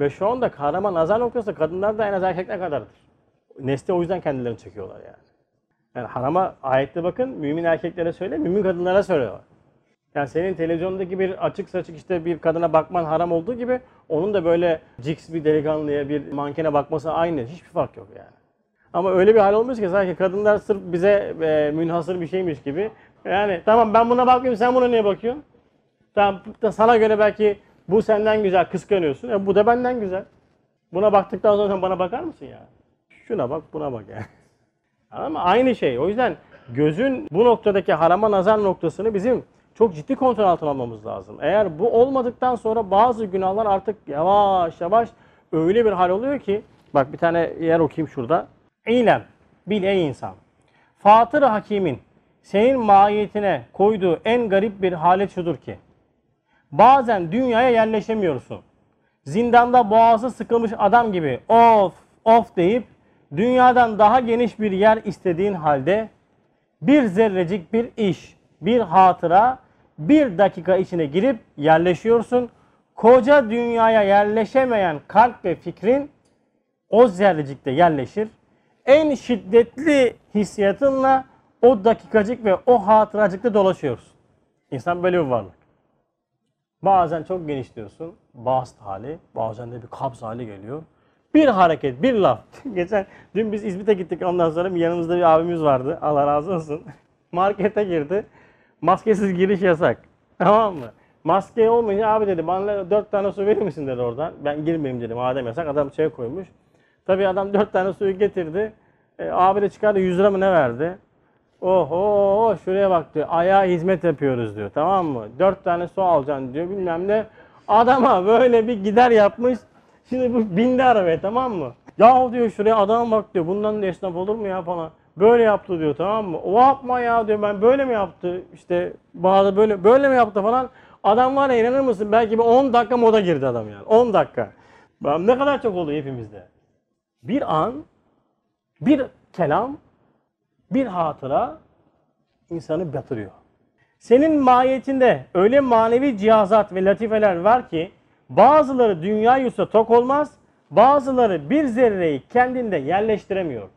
Ve şu anda harama nazar noktası kadınlar da en az erkekler kadardır. Nesli o yüzden kendilerini çekiyorlar yani. Yani harama ayette bakın mümin erkeklere söyle, mümin kadınlara söylüyor. Yani senin televizyondaki bir açık saçık işte bir kadına bakman haram olduğu gibi onun da böyle cix bir delikanlıya bir mankene bakması aynı. Hiçbir fark yok yani. Ama öyle bir hal olmuş ki sanki kadınlar sırf bize e, münhasır bir şeymiş gibi. Yani tamam ben buna bakmıyorum sen buna niye bakıyorsun? Tamam sana göre belki bu senden güzel kıskanıyorsun. E, bu da benden güzel. Buna baktıktan sonra sen bana bakar mısın ya? Şuna bak buna bak yani. Ama aynı şey. O yüzden gözün bu noktadaki harama nazar noktasını bizim çok ciddi kontrol altına almamız lazım. Eğer bu olmadıktan sonra bazı günahlar artık yavaş yavaş öyle bir hal oluyor ki bak bir tane yer okuyayım şurada. İlem, bil ey insan. Fatır Hakim'in senin mahiyetine koyduğu en garip bir halet şudur ki bazen dünyaya yerleşemiyorsun. Zindanda boğazı sıkılmış adam gibi of of deyip dünyadan daha geniş bir yer istediğin halde bir zerrecik bir iş, bir hatıra, bir dakika içine girip yerleşiyorsun. Koca dünyaya yerleşemeyen kalp ve fikrin o zerrecikte yerleşir. En şiddetli hissiyatınla o dakikacık ve o hatıracıkta dolaşıyorsun. İnsan böyle bir varlık. Bazen çok geniş diyorsun. Bast hali. Bazen de bir kabz hali geliyor. Bir hareket, bir laf. Geçen dün biz İzmit'e gittik ondan sonra yanımızda bir abimiz vardı. Allah razı olsun. Markete girdi. Maskesiz giriş yasak. Tamam mı? Maske olmayınca abi dedi bana dört tane su verir misin dedi oradan. Ben girmeyeyim dedim madem yasak. Adam şey koymuş. Tabii adam dört tane suyu getirdi. E, abi de çıkardı 100 lira mı ne verdi? Oho şuraya bak diyor. Ayağa hizmet yapıyoruz diyor. Tamam mı? Dört tane su alacaksın diyor. Bilmem ne. Adama böyle bir gider yapmış. Şimdi bu bindi arabaya tamam mı? Ya diyor şuraya adama bak diyor. Bundan da esnaf olur mu ya falan. Böyle yaptı diyor tamam mı? O yapma ya diyor ben böyle mi yaptı? İşte bazı böyle böyle mi yaptı falan. Adam var ya inanır mısın? Belki bir 10 dakika moda girdi adam yani. 10 dakika. Ne kadar çok oluyor hepimizde. Bir an, bir kelam, bir hatıra insanı batırıyor. Senin mahiyetinde öyle manevi cihazat ve latifeler var ki bazıları dünya yutsa tok olmaz, bazıları bir zerreyi kendinde yerleştiremiyor.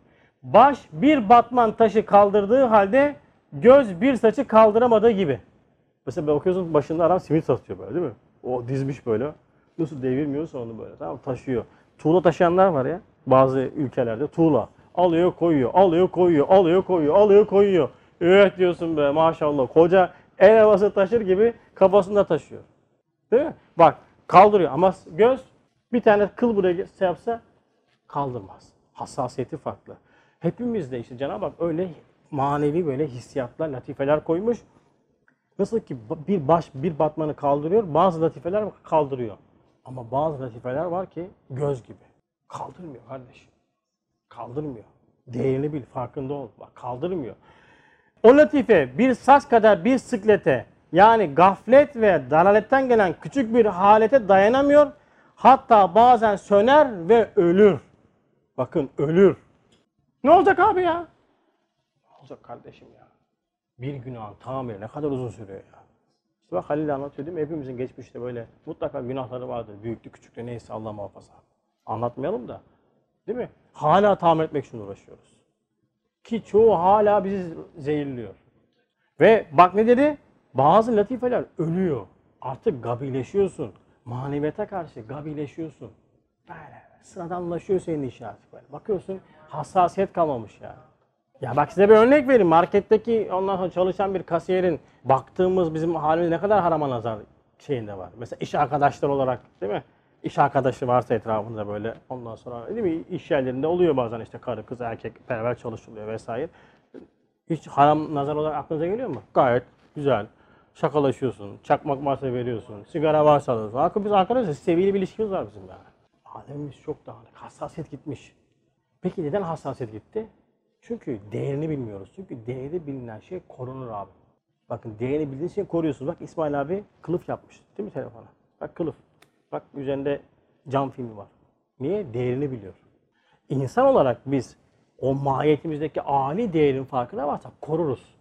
Baş bir batman taşı kaldırdığı halde göz bir saçı kaldıramadığı gibi. Mesela bakıyorsun başında adam simit satıyor böyle değil mi? O dizmiş böyle. Nasıl devirmiyorsa onu böyle tamam taşıyor. Tuğla taşıyanlar var ya bazı ülkelerde tuğla. Alıyor koyuyor, alıyor koyuyor, alıyor koyuyor, alıyor koyuyor. Evet diyorsun be maşallah. Koca el arabası taşır gibi kafasında taşıyor. Değil mi? Bak kaldırıyor ama göz bir tane kıl buraya şey yapsa kaldırmaz. Hassasiyeti farklı. Hepimizde işte Cenab-ı Hak öyle manevi böyle hissiyatlar, latifeler koymuş. Nasıl ki bir baş bir batmanı kaldırıyor, bazı latifeler kaldırıyor. Ama bazı latifeler var ki göz gibi. Kaldırmıyor kardeşim. Kaldırmıyor. Değerini bil, farkında ol. Bak kaldırmıyor. O latife bir saç kadar bir sıklete yani gaflet ve dalaletten gelen küçük bir halete dayanamıyor. Hatta bazen söner ve ölür. Bakın ölür. Ne olacak abi ya? Ne olacak kardeşim ya? Bir günahın tamamıyla ne kadar uzun sürüyor ya. İşte bak Halil anlatıyor değil mi? Hepimizin geçmişte böyle mutlaka günahları vardır. Büyüklü küçüklü neyse Allah muhafaza. Anlatmayalım da. Değil mi? Hala tamir etmek için uğraşıyoruz. Ki çoğu hala bizi zehirliyor. Ve bak ne dedi? Bazı latifeler ölüyor. Artık gabileşiyorsun. Maneviyata karşı gabileşiyorsun. Böyle sıradanlaşıyor senin iş artık böyle. Bakıyorsun hassasiyet kalmamış yani. Ya bak size bir örnek vereyim. Marketteki ondan sonra çalışan bir kasiyerin baktığımız bizim halimiz ne kadar harama nazar şeyinde var. Mesela iş arkadaşlar olarak değil mi? İş arkadaşı varsa etrafında böyle ondan sonra değil mi? İş yerlerinde oluyor bazen işte karı kız erkek beraber çalışılıyor vesaire. Hiç haram nazar olarak aklınıza geliyor mu? Gayet güzel. Şakalaşıyorsun, çakmak varsa veriyorsun, sigara varsa alıyorsun. Hakikaten biz arkadaşız, seviyeli bir ilişkimiz var bizim yani. Alemimiz çok dağınık, hassasiyet gitmiş. Peki neden hassasiyet gitti? Çünkü değerini bilmiyoruz. Çünkü değeri bilinen şey korunur abi. Bakın değerini bildiğin şeyi koruyorsunuz. Bak İsmail abi kılıf yapmış değil mi telefona? Bak kılıf. Bak üzerinde cam filmi var. Niye? Değerini biliyor. İnsan olarak biz o mahiyetimizdeki âli değerin farkına varsak koruruz.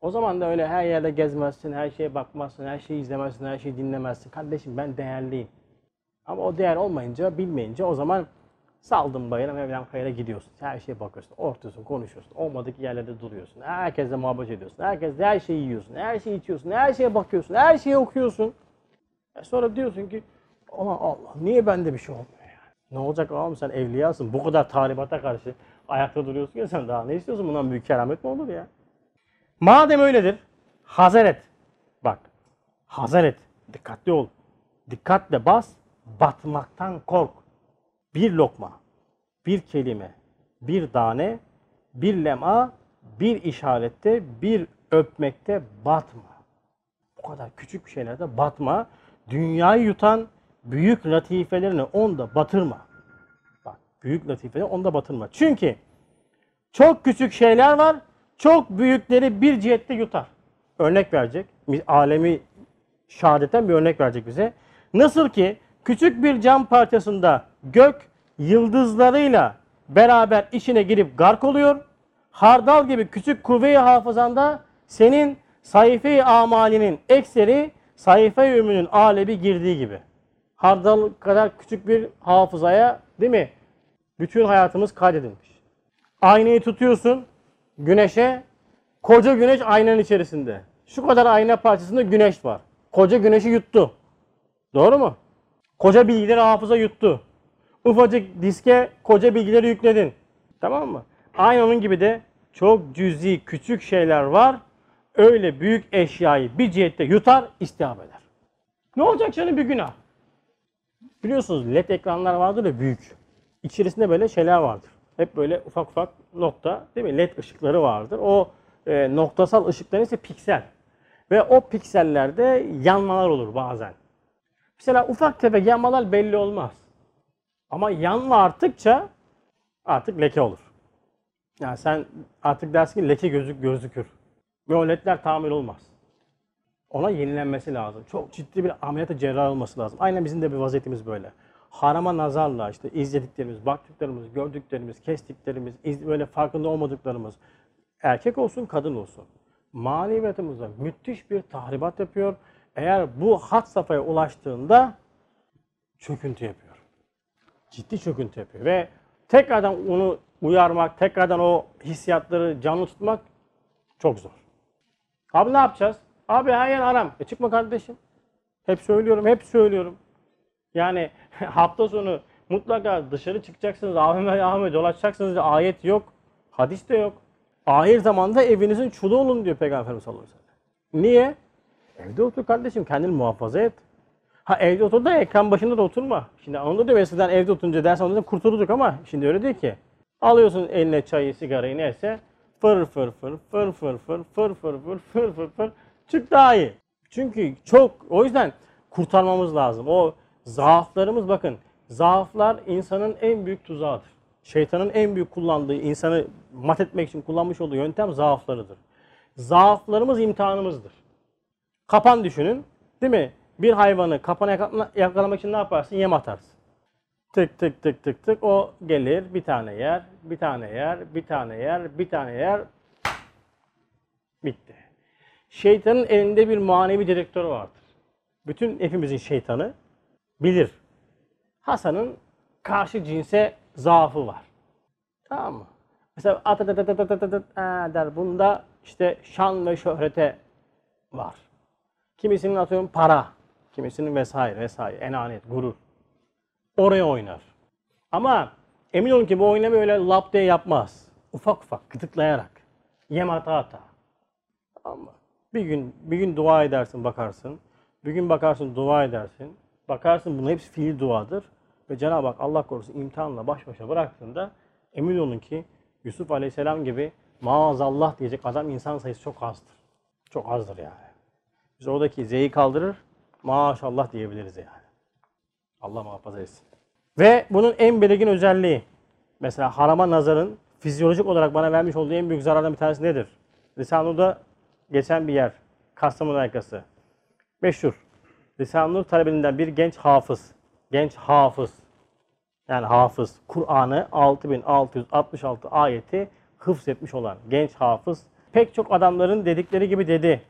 O zaman da öyle her yerde gezmezsin, her şeye bakmazsın, her şeyi izlemezsin, her şeyi dinlemezsin. Kardeşim ben değerliyim. Ama o değer olmayınca, bilmeyince o zaman saldın bayıra Mevlam kayıra gidiyorsun. Her şeye bakıyorsun, ortuyorsun, konuşuyorsun. Olmadık yerlerde duruyorsun. Herkesle muhabbet ediyorsun. Herkesle her şeyi yiyorsun, her şeyi içiyorsun, her şeye bakıyorsun, her şeyi okuyorsun. E sonra diyorsun ki aman Allah niye bende bir şey olmuyor yani? Ne olacak oğlum sen evliyasın. Bu kadar talibata karşı ayakta duruyorsun ya sen daha ne istiyorsun? Bundan büyük keramet mi olur ya? Madem öyledir, hazır et. Bak, hazır et. Dikkatli ol. Dikkatle bas, batmaktan kork. Bir lokma, bir kelime, bir tane, bir lema, bir işarette, bir öpmekte batma. Bu kadar küçük şeylerde batma. Dünyayı yutan büyük latifelerini onda batırma. Bak, büyük latifeleri onda batırma. Çünkü çok küçük şeyler var, çok büyükleri bir cihette yutar. Örnek verecek. Alemi şehadeten bir örnek verecek bize. Nasıl ki küçük bir cam parçasında gök yıldızlarıyla beraber içine girip gark oluyor. Hardal gibi küçük kuvve-i hafızanda senin sayfe-i amalinin ekseri sayfe-i ömrünün alebi girdiği gibi. Hardal kadar küçük bir hafızaya değil mi? Bütün hayatımız kaydedilmiş. Aynayı tutuyorsun güneşe. Koca güneş aynanın içerisinde. Şu kadar ayna parçasında güneş var. Koca güneşi yuttu. Doğru mu? Koca bilgileri hafıza yuttu. Ufacık diske koca bilgileri yükledin. Tamam mı? Aynı onun gibi de çok cüzi küçük şeyler var. Öyle büyük eşyayı bir cihette yutar, istihab eder. Ne olacak canım bir günah? Biliyorsunuz led ekranlar vardır ya büyük. İçerisinde böyle şeyler vardır. Hep böyle ufak ufak nokta değil mi? Led ışıkları vardır. O e, noktasal ışıkların ise piksel. Ve o piksellerde yanmalar olur bazen. Mesela ufak tefek yanmalar belli olmaz. Ama yanma arttıkça artık leke olur. Yani sen artık dersin ki leke gözük gözükür. Ve o ledler tamir olmaz. Ona yenilenmesi lazım. Çok ciddi bir ameliyata cerrah olması lazım. Aynen bizim de bir vaziyetimiz böyle. Harama nazarla işte izlediklerimiz, baktıklarımız, gördüklerimiz, kestiklerimiz, iz- böyle farkında olmadıklarımız erkek olsun, kadın olsun. Maneviyatımıza müthiş bir tahribat yapıyor. Eğer bu hat safhaya ulaştığında çöküntü yapıyor. Ciddi çöküntü yapıyor. Ve tekrardan onu uyarmak, tekrardan o hissiyatları canlı tutmak çok zor. Abi ne yapacağız? Abi her yer aram. E çıkma kardeşim. Hep söylüyorum, hep söylüyorum. Yani hafta sonu mutlaka dışarı çıkacaksınız, AVM AVM dolaşacaksınız ayet yok. Hadis de yok. Ahir zamanda evinizin çulu olun diyor Peygamberimiz sallallahu aleyhi ve sellem. Niye? Evde otur kardeşim, kendini muhafaza et. Ha evde otur da ekran başında da oturma. Şimdi onu da eskiden evde oturunca ders alınca kurtulduk ama şimdi öyle değil ki. Alıyorsun eline çayı, sigarayı neyse fır fır fır fır fır fır fır fır fır fır fır fır çık daha iyi. Çünkü çok o yüzden kurtarmamız lazım. O zaaflarımız bakın zaaflar insanın en büyük tuzağıdır. Şeytanın en büyük kullandığı insanı mat etmek için kullanmış olduğu yöntem zaaflarıdır. Zaaflarımız imtihanımızdır. Kapan düşünün. Değil mi? Bir hayvanı kapana yakala- yakalamak için ne yaparsın? Yem atarsın. Tık tık tık tık tık o gelir bir tane yer, bir tane yer, bir tane yer, bir tane yer. Bitti. Şeytanın elinde bir manevi direktörü vardır. Bütün hepimizin şeytanı bilir. Hasan'ın karşı cinse zaafı var. Tamam mı? Mesela at at at at at at at der. Bunda işte şan ve şöhrete var. Kimisinin atıyorum para, kimisinin vesaire vesaire, enaniyet, gurur. Oraya oynar. Ama emin olun ki bu oynama öyle lap diye yapmaz. Ufak ufak, gıdıklayarak. Yem ata ata. Ama bir gün, bir gün dua edersin bakarsın. Bir gün bakarsın dua edersin. Bakarsın bunun hepsi fiil duadır. Ve Cenab-ı Hak Allah korusun imtihanla baş başa bıraktığında emin olun ki Yusuf Aleyhisselam gibi maazallah diyecek adam insan sayısı çok azdır. Çok azdır yani. Biz oradaki Z'yi kaldırır, maşallah diyebiliriz yani. Allah muhafaza etsin. Ve bunun en belirgin özelliği, mesela harama nazarın fizyolojik olarak bana vermiş olduğu en büyük zarardan bir tanesi nedir? Lisanur'da geçen bir yer, Kastamonu arkası. Meşhur. Lisanur talebelinden bir genç hafız. Genç hafız. Yani hafız. Kur'an'ı 6666 ayeti hıfzetmiş olan genç hafız. Pek çok adamların dedikleri gibi dedi.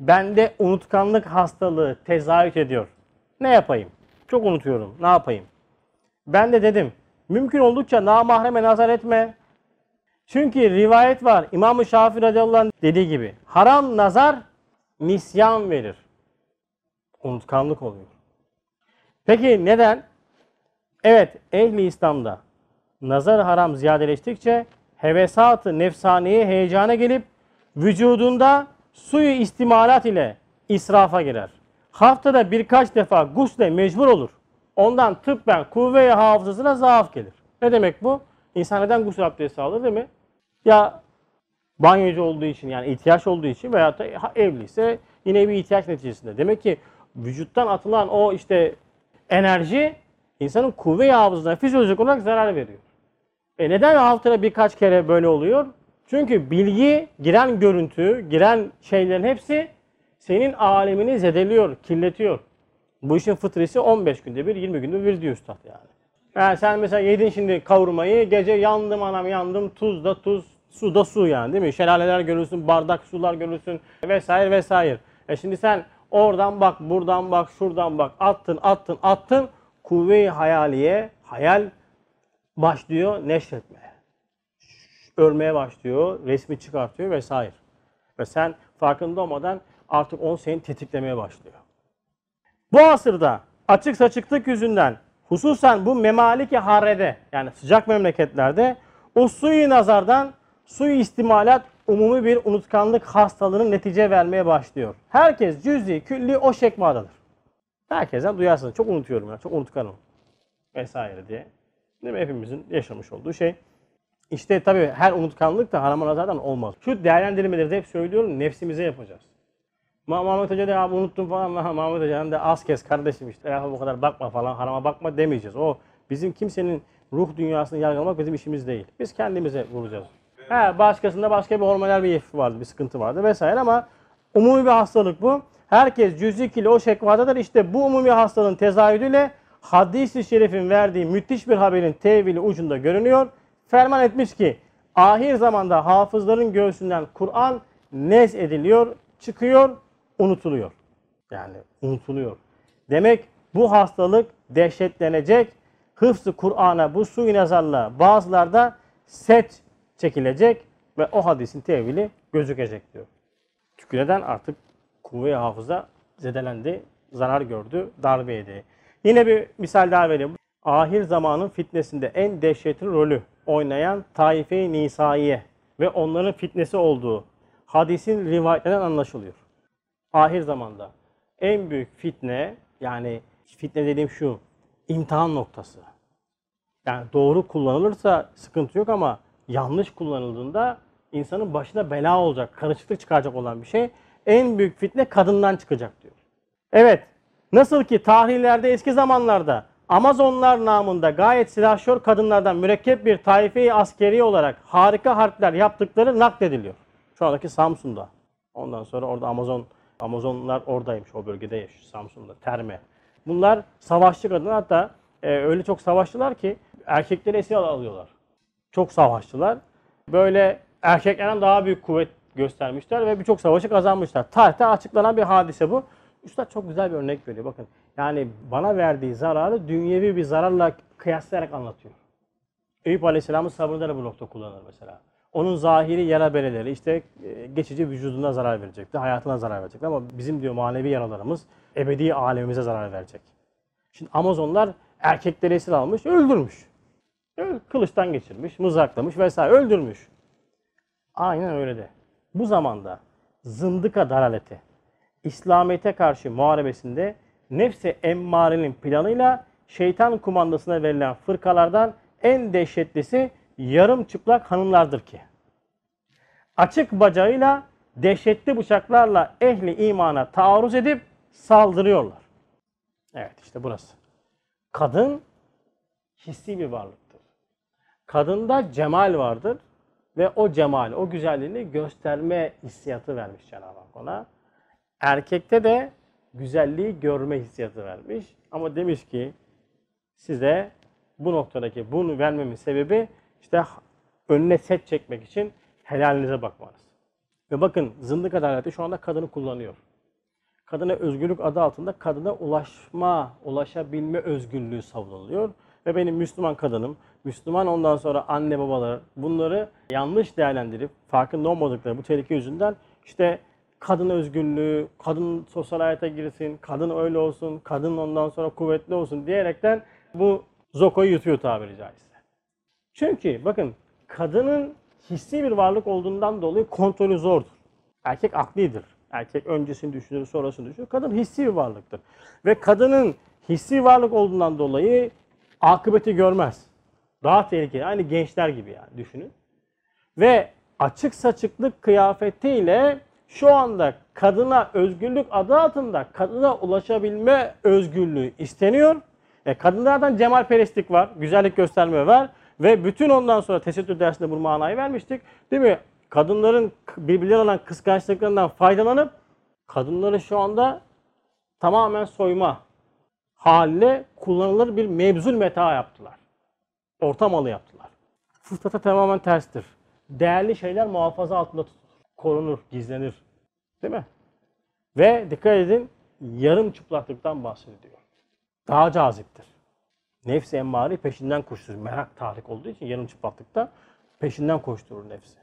Bende unutkanlık hastalığı tezahüt ediyor. Ne yapayım? Çok unutuyorum. Ne yapayım? Ben de dedim. Mümkün oldukça namahreme nazar etme. Çünkü rivayet var. İmam-ı Şafii radıyallahu anh dediği gibi. Haram nazar nisyan verir. Unutkanlık oluyor. Peki neden? Evet, ehli İslam'da nazar haram ziyadeleştikçe hevesatı nefsaniye heyecana gelip vücudunda suyu istimalat ile israfa girer. Haftada birkaç defa gusle mecbur olur. Ondan tıbben kuvve-i hafızasına zaaf gelir. Ne demek bu? İnsan neden gusül abdesti alır değil mi? Ya banyocu olduğu için yani ihtiyaç olduğu için veya da evliyse yine bir ihtiyaç neticesinde. Demek ki vücuttan atılan o işte enerji insanın kuvve-i hafızasına fizyolojik olarak zarar veriyor. E neden haftada birkaç kere böyle oluyor? Çünkü bilgi, giren görüntü, giren şeylerin hepsi senin alemini zedeliyor, kirletiyor. Bu işin fıtrisi 15 günde bir, 20 günde bir diyor üstad yani. Yani sen mesela yedin şimdi kavurmayı, gece yandım anam yandım, tuz da tuz, su da su yani değil mi? Şelaleler görürsün, bardak sular görürsün vesaire vesaire. E şimdi sen oradan bak, buradan bak, şuradan bak, attın, attın, attın. Kuvve-i hayaliye, hayal başlıyor neşretmeye. Örmeye başlıyor, resmi çıkartıyor vesaire. Ve sen farkında olmadan artık onu seni tetiklemeye başlıyor. Bu asırda açık saçıklık yüzünden hususen bu memaliki harrede yani sıcak memleketlerde o suyu nazardan suyu istimalat umumi bir unutkanlık hastalığının netice vermeye başlıyor. Herkes cüz'i, külli o şekvadadır. Herkesten duyarsınız. Çok unutuyorum ya. Çok unutkanım. Vesaire diye. Değil mi? Hepimizin yaşamış olduğu şey. İşte tabii her unutkanlık da harama nazardan olmaz. Şu değerlendirmeleri de hep söylüyorum. Nefsimize yapacağız. Ma Mahmut Hoca da ya unuttum falan. Ma- Mahmut Hoca'nın da az kes kardeşim işte. Ya bu kadar bakma falan harama bakma demeyeceğiz. O bizim kimsenin ruh dünyasını yargılamak bizim işimiz değil. Biz kendimize vuracağız. He, başkasında başka bir hormonal bir yef vardı, bir sıkıntı vardı vesaire ama umumi bir hastalık bu. Herkes cüz'i kilo o şekvadadır. İşte bu umumi hastalığın tezahürüyle hadis-i şerifin verdiği müthiş bir haberin tevili ucunda görünüyor. Ferman etmiş ki ahir zamanda hafızların göğsünden Kur'an nez ediliyor, çıkıyor, unutuluyor. Yani unutuluyor. Demek bu hastalık dehşetlenecek. Hıfzı Kur'an'a bu suyu nazarla bazılarda set çekilecek ve o hadisin tevili gözükecek diyor. Çünkü neden? Artık kuvve-i hafıza zedelendi, zarar gördü, darbe yedi. Yine bir misal daha vereyim. Ahir zamanın fitnesinde en dehşetli rolü oynayan Taife-i Nisaiye ve onların fitnesi olduğu hadisin rivayetlerinden anlaşılıyor. Ahir zamanda en büyük fitne yani fitne dediğim şu imtihan noktası. Yani doğru kullanılırsa sıkıntı yok ama yanlış kullanıldığında insanın başına bela olacak, karışıklık çıkaracak olan bir şey. En büyük fitne kadından çıkacak diyor. Evet, nasıl ki tarihlerde eski zamanlarda Amazonlar namında gayet silahşör kadınlardan mürekkep bir taife askeri olarak harika harpler yaptıkları naklediliyor. Şu andaki Samsun'da. Ondan sonra orada Amazon Amazonlar oradaymış o bölgede yaşıyor Samsun'da, Terme. Bunlar savaşçı kadınlar hatta e, öyle çok savaşçılar ki erkekleri esir alıyorlar. Çok savaşçılar. Böyle erkeklerden daha büyük kuvvet göstermişler ve birçok savaşı kazanmışlar. Tarihte açıklanan bir hadise bu. Üstad çok güzel bir örnek veriyor. Bakın yani bana verdiği zararı dünyevi bir zararla kıyaslayarak anlatıyor. Eyüp Aleyhisselam'ın sabrını da bu nokta kullanır mesela. Onun zahiri yara bereleri işte e, geçici vücuduna zarar verecekti, hayatına zarar verecekti ama bizim diyor manevi yaralarımız ebedi alemimize zarar verecek. Şimdi Amazonlar erkekleri esir almış, öldürmüş. Kılıçtan geçirmiş, mızraklamış vesaire öldürmüş. Aynen öyle de. Bu zamanda zındıka dalaleti, İslamiyet'e karşı muharebesinde nefse emmarenin planıyla şeytan kumandasına verilen fırkalardan en dehşetlisi yarım çıplak hanımlardır ki. Açık bacağıyla dehşetli bıçaklarla ehli imana taarruz edip saldırıyorlar. Evet işte burası. Kadın hissi bir varlıktır. Kadında cemal vardır ve o cemal, o güzelliğini gösterme hissiyatı vermiş Cenab-ı Hak ona. Erkekte de güzelliği görme hissiyatı vermiş. Ama demiş ki size bu noktadaki bunu vermemin sebebi işte önüne set çekmek için helalinize bakmanız. Ve bakın zındık adaleti şu anda kadını kullanıyor. Kadına özgürlük adı altında kadına ulaşma, ulaşabilme özgürlüğü savunuluyor. Ve benim Müslüman kadınım, Müslüman ondan sonra anne babalar bunları yanlış değerlendirip farkında olmadıkları bu tehlike yüzünden işte kadın özgürlüğü, kadın sosyal hayata girsin, kadın öyle olsun, kadın ondan sonra kuvvetli olsun diyerekten bu zokoyu yutuyor tabiri caizse. Çünkü bakın kadının hissi bir varlık olduğundan dolayı kontrolü zordur. Erkek aklidir. Erkek öncesini düşünür, sonrasını düşünür. Kadın hissi bir varlıktır. Ve kadının hissi varlık olduğundan dolayı akıbeti görmez. Daha tehlikeli. Aynı gençler gibi yani düşünün. Ve açık saçıklık kıyafetiyle şu anda kadına özgürlük adı altında kadına ulaşabilme özgürlüğü isteniyor. E, kadınlardan cemalperestlik var, güzellik gösterme var ve bütün ondan sonra tesettür dersinde bu manayı vermiştik. Değil mi? Kadınların birbirlerine olan kıskançlıklarından faydalanıp kadınları şu anda tamamen soyma haline kullanılır bir mevzul meta yaptılar. Orta malı yaptılar. Fıtrata tamamen terstir. Değerli şeyler muhafaza altında tutulur. Korunur, gizlenir. Değil mi? Ve dikkat edin yarım çıplaklıktan bahsediyor. Daha caziptir. Nefsi emmari peşinden koşturur. Merak tahrik olduğu için yarım çıplaklıkta peşinden koşturur nefsi.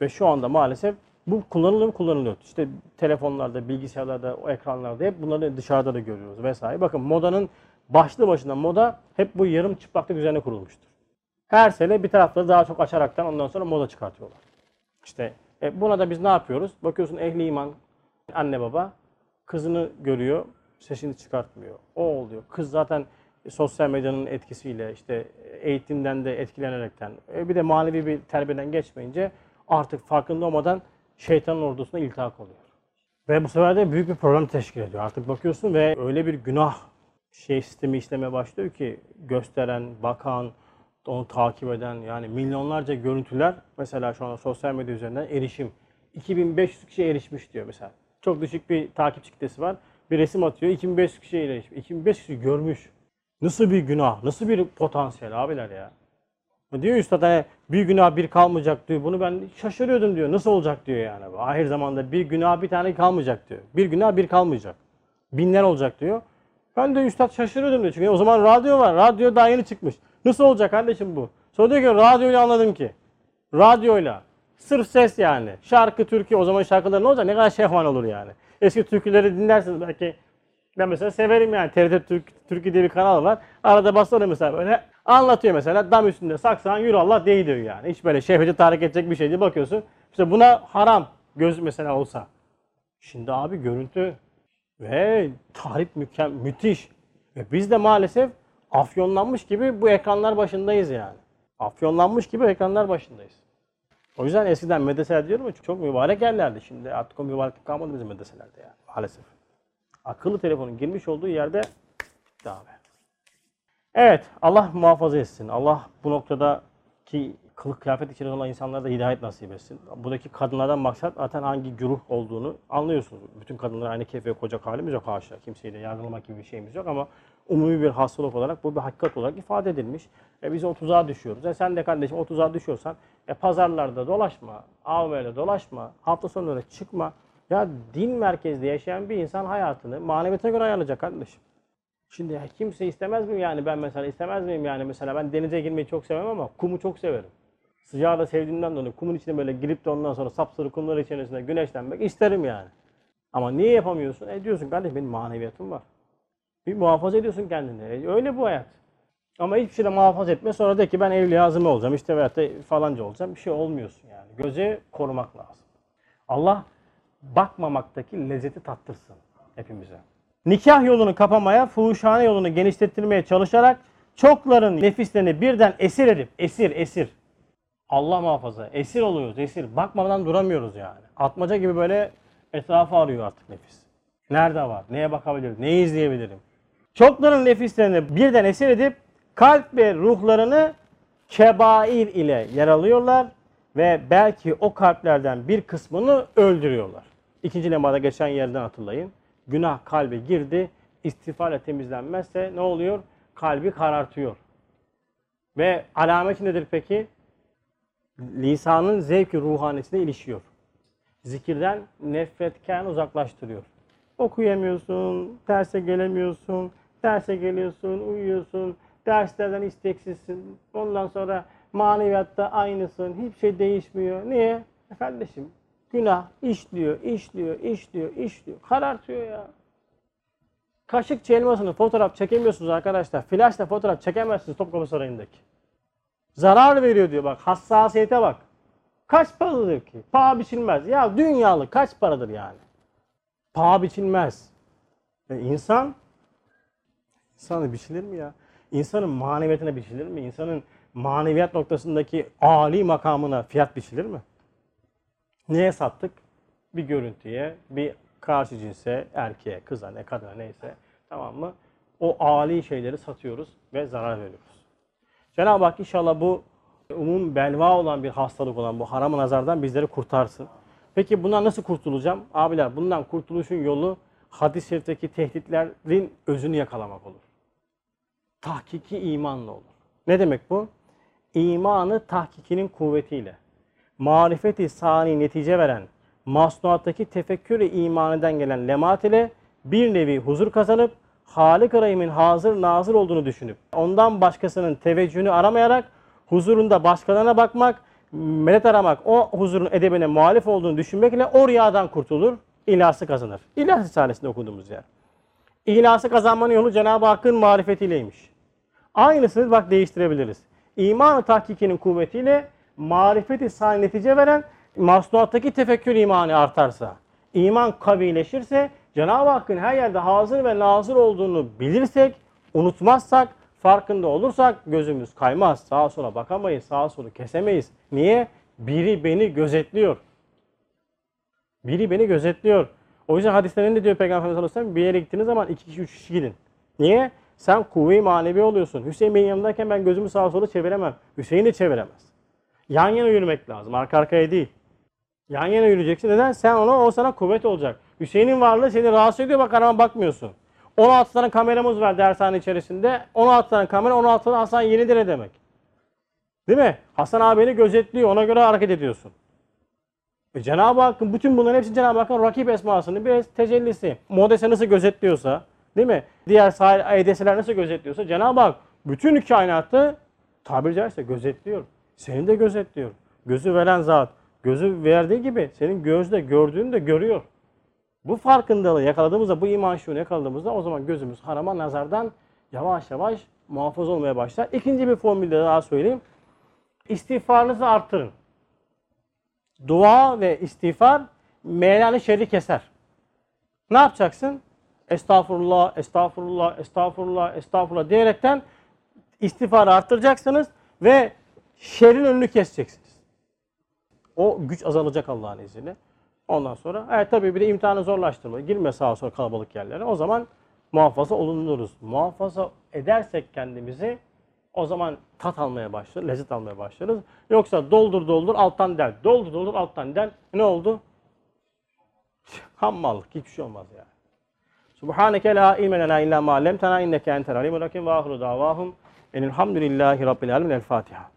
Ve şu anda maalesef bu kullanılıyor kullanılıyor. İşte telefonlarda, bilgisayarlarda, o ekranlarda hep bunları dışarıda da görüyoruz vesaire. Bakın modanın başlı başına moda hep bu yarım çıplaklık üzerine kurulmuştur. Her sene bir tarafları daha çok açaraktan ondan sonra moda çıkartıyorlar. İşte e, buna da biz ne yapıyoruz? Bakıyorsun ehli iman anne baba kızını görüyor, sesini çıkartmıyor. O oluyor. Kız zaten sosyal medyanın etkisiyle işte eğitimden de etkilenerekten e, bir de manevi bir terbiyeden geçmeyince artık farkında olmadan şeytanın ordusuna iltihak oluyor. Ve bu sefer de büyük bir problem teşkil ediyor. Artık bakıyorsun ve öyle bir günah şey sistemi işlemeye başlıyor ki gösteren, bakan, onu takip eden yani milyonlarca görüntüler mesela şu anda sosyal medya üzerinden erişim. 2500 kişi erişmiş diyor mesela. Çok düşük bir takipçi kitlesi var. Bir resim atıyor 2500 kişiye erişmiş. 2500 kişi görmüş. Nasıl bir günah, nasıl bir potansiyel abiler ya. Diyor üstad hani bir günah bir kalmayacak diyor. Bunu ben şaşırıyordum diyor. Nasıl olacak diyor yani. Ahir zamanda bir günah bir tane kalmayacak diyor. Bir günah bir kalmayacak. Binler olacak diyor. Ben de üstad şaşırıyordum diyor. Çünkü o zaman radyo var. Radyo daha yeni çıkmış. Nasıl olacak kardeşim bu? Sonra diyor ki radyoyla anladım ki. Radyoyla. Sırf ses yani. Şarkı, türkü. O zaman şarkılar ne olacak? Ne kadar şehvan olur yani. Eski türküleri dinlersiniz belki. Ben mesela severim yani. TRT Türk, Türkü diye bir kanal var. Arada basarım mesela böyle. Anlatıyor mesela. Dam üstünde saksan yürü Allah değil diyor yani. Hiç böyle şehveti tahrik edecek bir şey değil. Bakıyorsun. İşte buna haram. Göz mesela olsa. Şimdi abi görüntü ve tahrip mükem müthiş. Ve biz de maalesef afyonlanmış gibi bu ekranlar başındayız yani. Afyonlanmış gibi ekranlar başındayız. O yüzden eskiden medreseler diyorum ya çok mübarek yerlerdi. Şimdi artık o mübareklik kalmadı bizim medreselerde yani maalesef. Akıllı telefonun girmiş olduğu yerde abi. Evet Allah muhafaza etsin. Allah bu noktadaki kılık kıyafet içinde olan insanlara da hidayet nasip etsin. Buradaki kadınlardan maksat zaten hangi güruh olduğunu anlıyorsunuz. Bütün kadınlar aynı keyfe koyacak halimiz yok haşa. Kimseyi de yargılamak gibi bir şeyimiz yok ama umumi bir hastalık olarak bu bir hakikat olarak ifade edilmiş. E biz o tuzağa düşüyoruz. E sen de kardeşim o tuzağa düşüyorsan e pazarlarda dolaşma, AVM'de dolaşma, hafta sonları çıkma. Ya din merkezde yaşayan bir insan hayatını maneviyata göre ayarlayacak kardeşim. Şimdi kimse istemez mi yani ben mesela istemez miyim yani mesela ben denize girmeyi çok sevmem ama kumu çok severim. Sıcağı da sevdiğimden dolayı kumun içine böyle girip de ondan sonra sapsarı kumlar içerisinde güneşlenmek isterim yani. Ama niye yapamıyorsun? E diyorsun kardeşim benim maneviyatım var. Bir muhafaza ediyorsun kendini. E öyle bu hayat. Ama hiçbir şey de muhafaza etme. Sonra de ki ben evli azime olacağım. işte veyahut da falanca olacağım. Bir şey olmuyorsun yani. Göze korumak lazım. Allah bakmamaktaki lezzeti tattırsın hepimize. Nikah yolunu kapamaya, fuhuşhane yolunu genişlettirmeye çalışarak çokların nefislerini birden esir edip, esir, esir. Allah muhafaza, esir oluyoruz, esir. Bakmadan duramıyoruz yani. Atmaca gibi böyle etrafı arıyor artık nefis. Nerede var, neye bakabilirim, neyi izleyebilirim? Çokların nefislerini birden esir edip kalp ve ruhlarını kebair ile yaralıyorlar ve belki o kalplerden bir kısmını öldürüyorlar. İkinci lemada geçen yerden hatırlayın. Günah kalbe girdi, istiğfarla temizlenmezse ne oluyor? Kalbi karartıyor. Ve alameti nedir peki? Lisanın zevki ruhanesine ilişiyor. Zikirden nefretken uzaklaştırıyor. Okuyamıyorsun, derse gelemiyorsun, derse geliyorsun, uyuyorsun, derslerden isteksizsin. Ondan sonra maneviyatta aynısın, hiçbir şey değişmiyor. Niye? E kardeşim, günah işliyor, işliyor, işliyor, işliyor. Karartıyor ya. Kaşık elmasını fotoğraf çekemiyorsunuz arkadaşlar. Flaşla fotoğraf çekemezsiniz Topkapı Sarayı'ndaki. Zarar veriyor diyor bak. Hassasiyete bak. Kaç paradır ki? Paha biçilmez. Ya dünyalı kaç paradır yani? Paha biçilmez. E insan insana biçilir mi ya? İnsanın maneviyatına biçilir mi? İnsanın maneviyat noktasındaki âli makamına fiyat biçilir mi? Neye sattık? Bir görüntüye, bir karşı cinse, erkeğe, kıza, ne kadına neyse tamam mı? O âli şeyleri satıyoruz ve zarar veriyoruz. Cenab-ı Hak inşallah bu umum belva olan bir hastalık olan bu haram nazardan bizleri kurtarsın. Peki bundan nasıl kurtulacağım? Abiler bundan kurtuluşun yolu hadis-i şerifteki tehditlerin özünü yakalamak olur. Tahkiki imanla olur. Ne demek bu? İmanı tahkikinin kuvvetiyle, marifeti sani netice veren, masnuattaki tefekkür-i imaniden gelen lemat ile bir nevi huzur kazanıp Halik-i Rahim'in hazır nazır olduğunu düşünüp ondan başkasının teveccühünü aramayarak huzurunda başkalarına bakmak, medet aramak, o huzurun edebine muhalif olduğunu düşünmekle o riyadan kurtulur, ilası kazanır. İlah Risalesi'nde okuduğumuz yer. İhlası kazanmanın yolu Cenab-ı Hakk'ın marifetiyleymiş. Aynısını bak değiştirebiliriz. İman-ı tahkikinin kuvvetiyle marifeti sani netice veren masnuattaki tefekkür imanı artarsa, iman kavileşirse Cenab-ı Hakk'ın her yerde hazır ve nazır olduğunu bilirsek, unutmazsak, farkında olursak gözümüz kaymaz. Sağa sola bakamayız, sağa sola kesemeyiz. Niye? Biri beni gözetliyor. Biri beni gözetliyor. O yüzden hadislerinde diyor Peygamber sallallahu bir yere gittiğiniz zaman iki kişi, üç kişi gidin. Niye? Sen kuvve-i manevi oluyorsun. Hüseyin Bey'in yanındayken ben gözümü sağa sola çeviremem. Hüseyin de çeviremez. Yan yana yürümek lazım. Arka arkaya değil. Yan yana yürüyeceksin. Neden? Sen ona, o sana kuvvet olacak. Hüseyin'in varlığı seni rahatsız ediyor. Bak arama bakmıyorsun. 16 tane kameramız var dershane içerisinde. 16 tane kamera, 16 tane Hasan yenidir ne demek? Değil mi? Hasan abini gözetliyor. Ona göre hareket ediyorsun. E Cenab-ı Hakk'ın bütün bunların hepsi Cenab-ı Hakk'ın rakip esmasının bir tecellisi. Modese nasıl gözetliyorsa, değil mi? Diğer sahil edeseler nasıl gözetliyorsa Cenab-ı Hak bütün kainatı tabiri caizse gözetliyor. Seni de gözetliyor. Gözü veren zat, gözü verdiği gibi senin gözle gördüğünü de görüyor. Bu farkındalığı yakaladığımızda, bu iman şuunu yakaladığımızda o zaman gözümüz harama nazardan yavaş yavaş muhafaza olmaya başlar. İkinci bir formülde daha söyleyeyim. İstiğfarınızı arttırın. Dua ve istiğfar meylani şerri keser. Ne yapacaksın? Estağfurullah, estağfurullah, estağfurullah, estağfurullah diyerekten istiğfarı arttıracaksınız ve şerrin önünü keseceksiniz. O güç azalacak Allah'ın izniyle. Ondan sonra evet tabii bir de imtihanı zorlaştırma. Girme sağa sola kalabalık yerlere. O zaman muhafaza olunuruz. Muhafaza edersek kendimizi o zaman tat almaya başlarız, lezzet almaya başlarız. Yoksa doldur doldur alttan del. Doldur doldur alttan del. Ne oldu? Hammallık. Hiçbir şey olmaz yani. Subhaneke la ilme lena illa ma allamtena inneke entel alimul hakim ve ahiru davahum enilhamdülillahi rabbil alemin. El Fatiha.